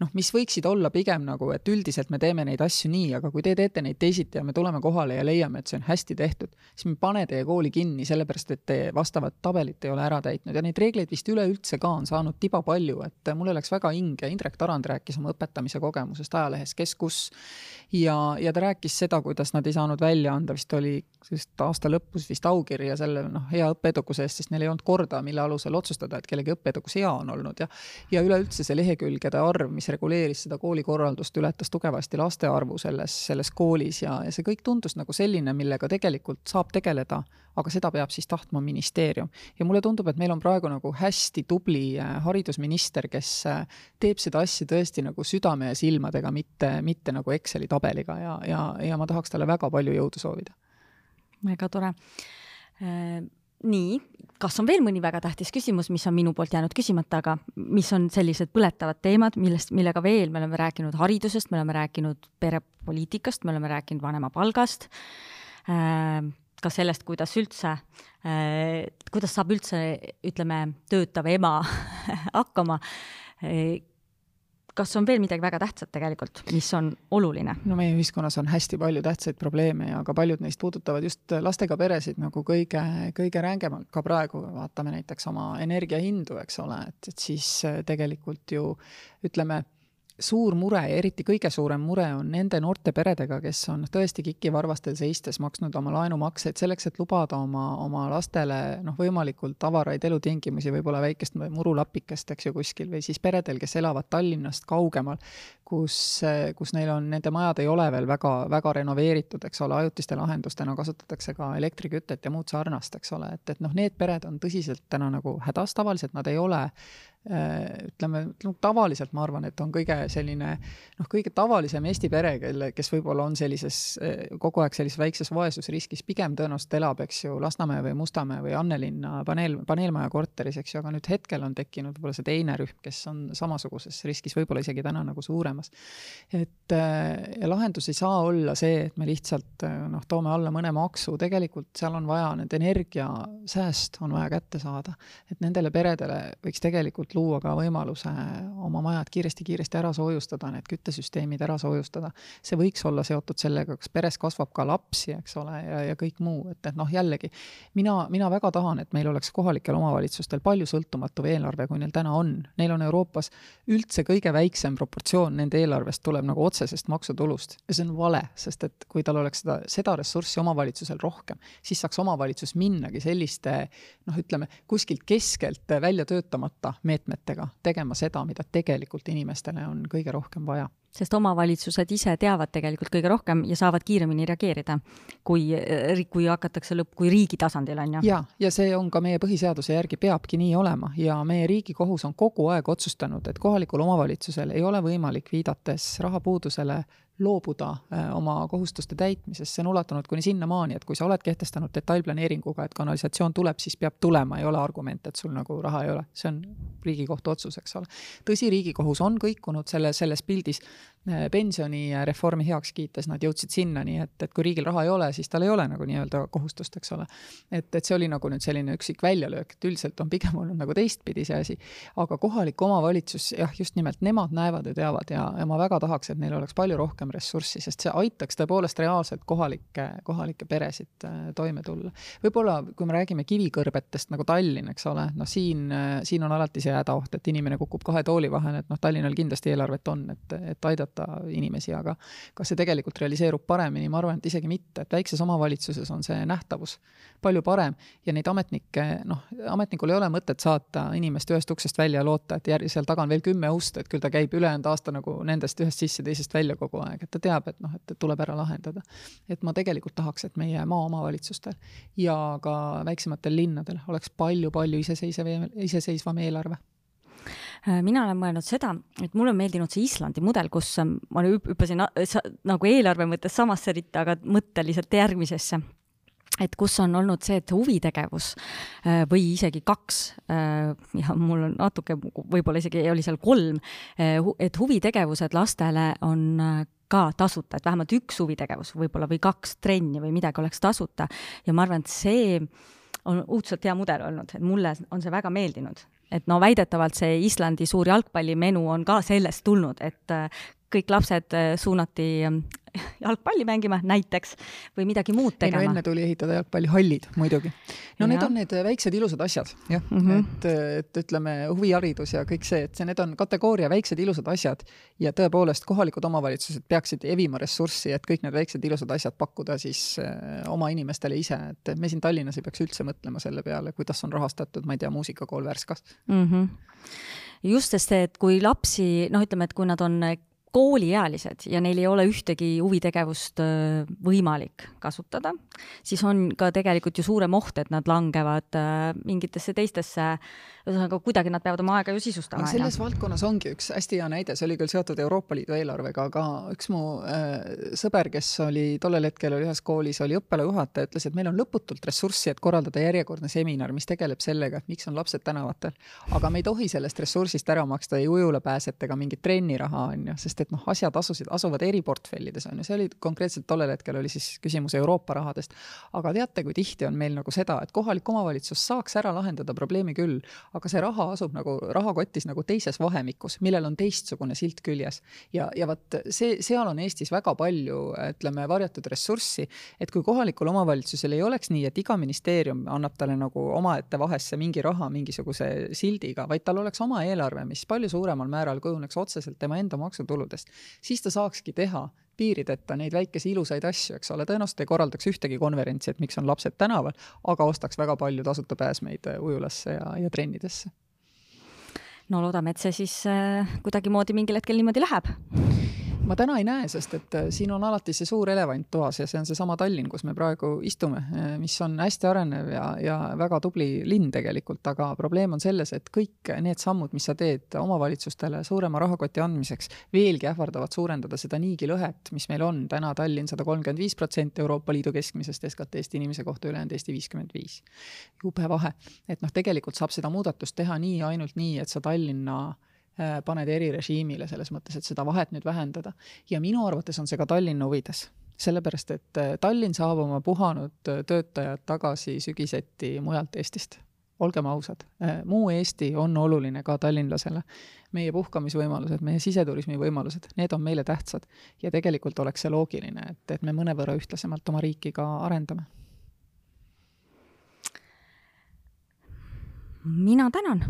noh, mis võiksid olla pigem nagu, et üldiselt me teeme neid asju nii, aga kui te teete neid teisiti ja me tuleme kohale ja leiame, et see on hästi tehtud, siis me ei pane teie kooli kinni, sellepärast et te vastavat tabelit ei ole ära täitnud. Ja neid reegleid vist üleüldse ka on saanud tiba palju, et mulle läks väga hinge, Indrek Tarand rääkis oma õpetamise kogemusest ajalehes Kes kus. Ja, ja ta rääkis seda, kuidas nad ei saanud välja anda, vist oli vist aasta lõpus vist aukirja selle noh, hea õppeedukuse eest, sest neil ei olnud korda, mille alusel otsustada, et kellegi õppeedukus hea on olnud. Ja ja üleüldse see lehekülgede arv, mis reguleeris seda koolikorraldust, ületas tugevasti laste arvu selles, selles koolis ja, ja see kõik tundus nagu selline, millega tegelikult saab tegeleda, aga seda peab siis tahtma ministeerium. ja mulle tundub, et meil on praegu nagu hästi tubli äh, haridusminister, kes äh, teeb seda asja tõesti nagu südame ja silmadega, mitte, mitte nagu Exceli tabeliga ja, ja, ja ma tahaks talle väga palju jõudu soovida. väga tore äh, nii, kas on veel mõni väga tähtis küsimus, mis on minu poolt jäänud küsimata, aga mis on sellised põletavad teemad, millest, millega veel me oleme rääkinud haridusest, me oleme rääkinud perepoliitikast, me oleme rääkinud vanemapalgast äh,, ka sellest, kuidas üldse äh,, kuidas saab üldse, ütleme, töötav ema hakkama äh, kas on veel midagi väga tähtsat tegelikult, mis on oluline? no meie ühiskonnas on hästi palju tähtsaid probleeme ja ka paljud neist puudutavad just lastega peresid nagu kõige, kõige rängemalt, ka praegu vaatame näiteks oma energiahindu, eks ole, et, et siis tegelikult ju ütleme, suur mure ja eriti kõige suurem mure on nende noorte peredega, kes on tõesti kikivarvastel seistes maksnud oma laenumakseid selleks, et lubada oma, oma lastele noh, võimalikult avaraid elutingimusi, võib-olla väikest murulapikest, eks ju, kuskil, või siis peredel, kes elavad Tallinnast kaugemal, kus, kus neil on, nende majad ei ole veel väga, väga renoveeritud, eks ole, ajutiste lahendustena kasutatakse ka elektrikütet ja muud sarnast, eks ole, et, et noh, need pered on tõsiselt täna nagu hädas, tavaliselt nad ei ole Äh, ütleme, no tavaliselt ma arvan, et on kõige selline noh, kõige tavalisem Eesti pere, kelle, kes võib-olla on sellises, äh, kogu aeg sellises väikses vaesusriskis, pigem tõenäoliselt elab, eks ju, Lasnamäe või Mustamäe või Annelinna paneel, paneelmaja korteris, eks ju, aga nüüd hetkel on tekkinud võib-olla see teine rühm, kes on samasuguses riskis, võib-olla isegi täna nagu suuremas. et äh, ja lahendus ei saa olla see, et me lihtsalt noh, toome alla mõne maksu, tegelikult seal on vaja nüüd energiasääst on vaja kätte saada. et nendele peredele võiks tegelikult tegelikult luua ka võimaluse oma majad kiiresti-kiiresti ära soojustada, need küttesüsteemid ära soojustada. see võiks olla seotud sellega, kas peres kasvab ka lapsi, eks ole, ja, ja kõik muu, et, et noh, jällegi mina, mina väga tahan, et meil oleks kohalikel omavalitsustel palju sõltumatum eelarve, kui neil täna on. Neil on Euroopas üldse kõige väiksem proportsioon nende eelarvest tuleb nagu otsesest maksutulust ja see on vale, sest et kui tal oleks seda, seda ressurssi omavalitsusel rohkem, siis saaks omavalitsus minnagi selliste noh, ütleme kuskilt keskelt välja töötamata meetmetega meetmetega tegema seda, mida tegelikult inimestele on kõige rohkem vaja sest omavalitsused ise teavad tegelikult kõige rohkem ja saavad kiiremini reageerida, kui, kui hakatakse lõpp, kui riigi tasandil, on ju. ja, ja see on ka meie põhiseaduse järgi peabki nii olema ja meie Riigikohus on kogu aeg otsustanud, et kohalikul omavalitsusel ei ole võimalik, viidates rahapuudusele, loobuda äh, oma kohustuste täitmisest, see on ulatunud kuni sinnamaani, et kui sa oled kehtestanud detailplaneeringuga, et kanalisatsioon tuleb, siis peab tulema, ei ole argument, et sul nagu raha ei ole, see on Riigikohtu otsus, eks ole. tõsi, Riigikohus on kõikunud selle, selles pildis pensionireformi heaks kiites nad jõudsid sinnani, et, et kui riigil raha ei ole, siis tal ei ole nagu nii-öelda kohustust, eks ole. et, et see oli nagu nüüd selline üksik väljalöök, et üldiselt on pigem olnud nagu teistpidi see asi. aga kohalik omavalitsus, jah, just nimelt nemad näevad ja teavad ja, ja ma väga tahaks, et neil oleks palju rohkem ressurssi, sest see aitaks tõepoolest reaalselt kohalikke, kohalikke peresid äh, toime tulla. võib-olla, kui me räägime kivikõrbetest nagu Tallinn, eks ole, noh, siin, siin on alati see hädaoht, et inimene kukub kahe tooli vahele, et noh, Tallinnal kindlasti eelarvet on, et, et aidata inimesi, aga kas see tegelikult realiseerub paremini, ma arvan, et isegi mitte, et väikses omavalitsuses on see nähtavus palju parem ja neid ametnikke, noh, ametnikul ei ole mõtet saata inimest ühest uksest välja ja loota, et järgi seal taga on veel kümme ust, et küll ta käib ülejäänud aasta nagu nendest ühest sisse, teisest välja kogu aeg, et ta teab, et noh, et tuleb ära lahendada. et ma tegelikult tahaks, et meie maaomavalitsustel ja ka väiksematel linnadel oleks palju-palju iseseisev, iseseisvam eelarve mina olen mõelnud seda, et mulle on meeldinud see Islandi mudel, kus ähm, ma hüppasin nagu eelarve mõttes samasse ritta, aga mõtteliselt järgmisesse. Et kus on olnud see, et huvitegevus äh, või isegi kaks äh, ja mul on natuke, võib-olla isegi oli seal kolm, äh, et huvitegevused lastele on ka tasuta, et vähemalt üks huvitegevus võib-olla või kaks trenni või midagi oleks tasuta. Ja ma arvan, et see on õudselt hea mudel olnud, et mulle on see väga meeldinud, et no väidetavalt see Islandi suur jalgpallimenu on ka sellest tulnud, et kõik lapsed suunati jalgpalli mängima näiteks või midagi muud tegema. ei no enne tuli ehitada jalgpallihallid muidugi. no ja. need on need väiksed ilusad asjad, jah mm, -hmm. et, et ütleme, huviharidus ja kõik see, et see, need on kategooria väiksed ilusad asjad ja tõepoolest kohalikud omavalitsused peaksid evima ressurssi, et kõik need väiksed ilusad asjad pakkuda siis äh, oma inimestele ise, et me siin Tallinnas ei peaks üldse mõtlema selle peale, kuidas on rahastatud, ma ei tea, muusikakool Värskas mm. -hmm just, sest see, et kui lapsi, noh, ütleme, et kui nad on kooliealised ja neil ei ole ühtegi huvitegevust võimalik kasutada, siis on ka tegelikult ju suurem oht, et nad langevad mingitesse teistesse, ühesõnaga kuidagi nad peavad oma aega ju sisustama. selles ja. valdkonnas ongi üks hästi hea näide, see oli küll seotud Euroopa Liidu eelarvega, aga üks mu äh, sõber, kes oli tollel hetkel oli ühes koolis, oli õppealajuhataja, ütles, et meil on lõputult ressurssi, et korraldada järjekordne seminar, mis tegeleb sellega, et miks on lapsed tänavatel. aga me ei tohi sellest ressursist ära maksta ei ujulapääset ega mingit trenniraha, on ju, sest et noh, asjad asusid, asuvad eri portfellides, on ju, see oli konkreetselt tollel hetkel oli siis küsimus Euroopa rahadest. aga teate, kui tihti on meil nagu seda, et kohalik omavalitsus saaks ära lahendada probleemi küll, aga see raha asub nagu rahakotis nagu teises vahemikus, millel on teistsugune silt küljes. ja, ja vot see, seal on Eestis väga palju, ütleme, varjatud ressurssi, et kui kohalikul omavalitsusel ei oleks nii, et iga ministeerium annab talle nagu omaette vahesse mingi raha mingisuguse sildiga, vaid tal oleks oma eelarve, mis palju suuremal määral kujuneks otseselt tema enda maksutuludest siis ta saakski teha piirideta neid väikesi ilusaid asju, eks ole, tõenäoliselt ei korraldaks ühtegi konverentsi, et miks on lapsed tänaval, aga ostaks väga palju tasuta pääsmeid äh, ujulasse ja, ja trennidesse. no loodame, et see siis äh, kuidagimoodi mingil hetkel niimoodi läheb ma täna ei näe, sest et äh, siin on alati see suur elevant toas ja see on seesama Tallinn, kus me praegu istume, äh, mis on hästi arenev ja, ja väga tubli linn tegelikult, aga probleem on selles, et kõik need sammud, mis sa teed omavalitsustele suurema rahakoti andmiseks, veelgi ähvardavad suurendada seda niigi lõhet, mis meil on täna Tallinn sada kolmkümmend viis protsenti Euroopa Liidu keskmisest SKT-st inimese kohta, ülejäänud Eesti viiskümmend viis. jube vahe, et noh, tegelikult saab seda muudatust teha nii, ainult nii, et sa Tallinna paned erirežiimile selles mõttes, et seda vahet nüüd vähendada. ja minu arvates on see ka Tallinna huvides, sellepärast et äh, Tallinn saab oma puhanud äh, töötajad tagasi sügiseti mujalt Eestist. olgem ausad, muu Eesti on oluline ka tallinlasele. meie puhkamisvõimalused, meie siseturismi võimalused, need on meile tähtsad ja tegelikult oleks see loogiline, et, et me mõnevõrra ühtlasemalt oma riiki ka arendame mina tänan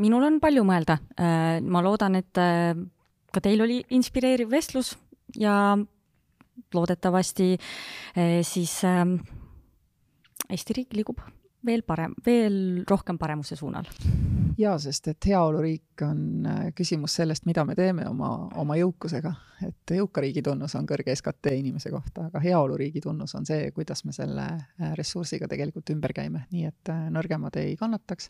minul on palju mõelda. Äh, ma loodan, et äh, ka teil oli inspireeriv vestlus ja loodetavasti äh, siis Eesti riik liigub veel parem, veel rohkem paremuse suunal. jaa, sest et heaoluriik on küsimus sellest, mida me teeme oma, oma jõukusega. et jõuka riigi tunnus on kõrge SKT inimese kohta, aga heaoluriigi tunnus on see, kuidas me selle ressursiga tegelikult ümber käime, nii et nõrgemad ei kannataks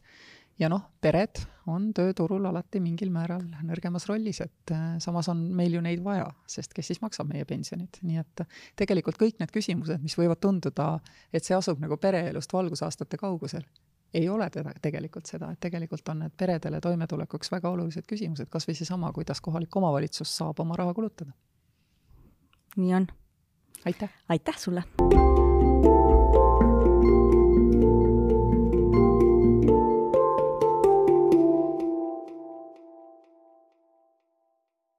ja noh, pered on tööturul alati mingil määral nõrgemas rollis, et äh, samas on meil ju neid vaja, sest kes siis maksab meie pensionid, nii et tegelikult kõik need küsimused, mis võivad tunduda, et see asub nagu pereelust valgusaastate kaugusel, ei ole teda tegelikult seda, et tegelikult on need peredele toimetulekuks väga olulised küsimused, kas või seesama, kuidas kohalik omavalitsus saab oma raha kulutada. nii on. aitäh! aitäh sulle!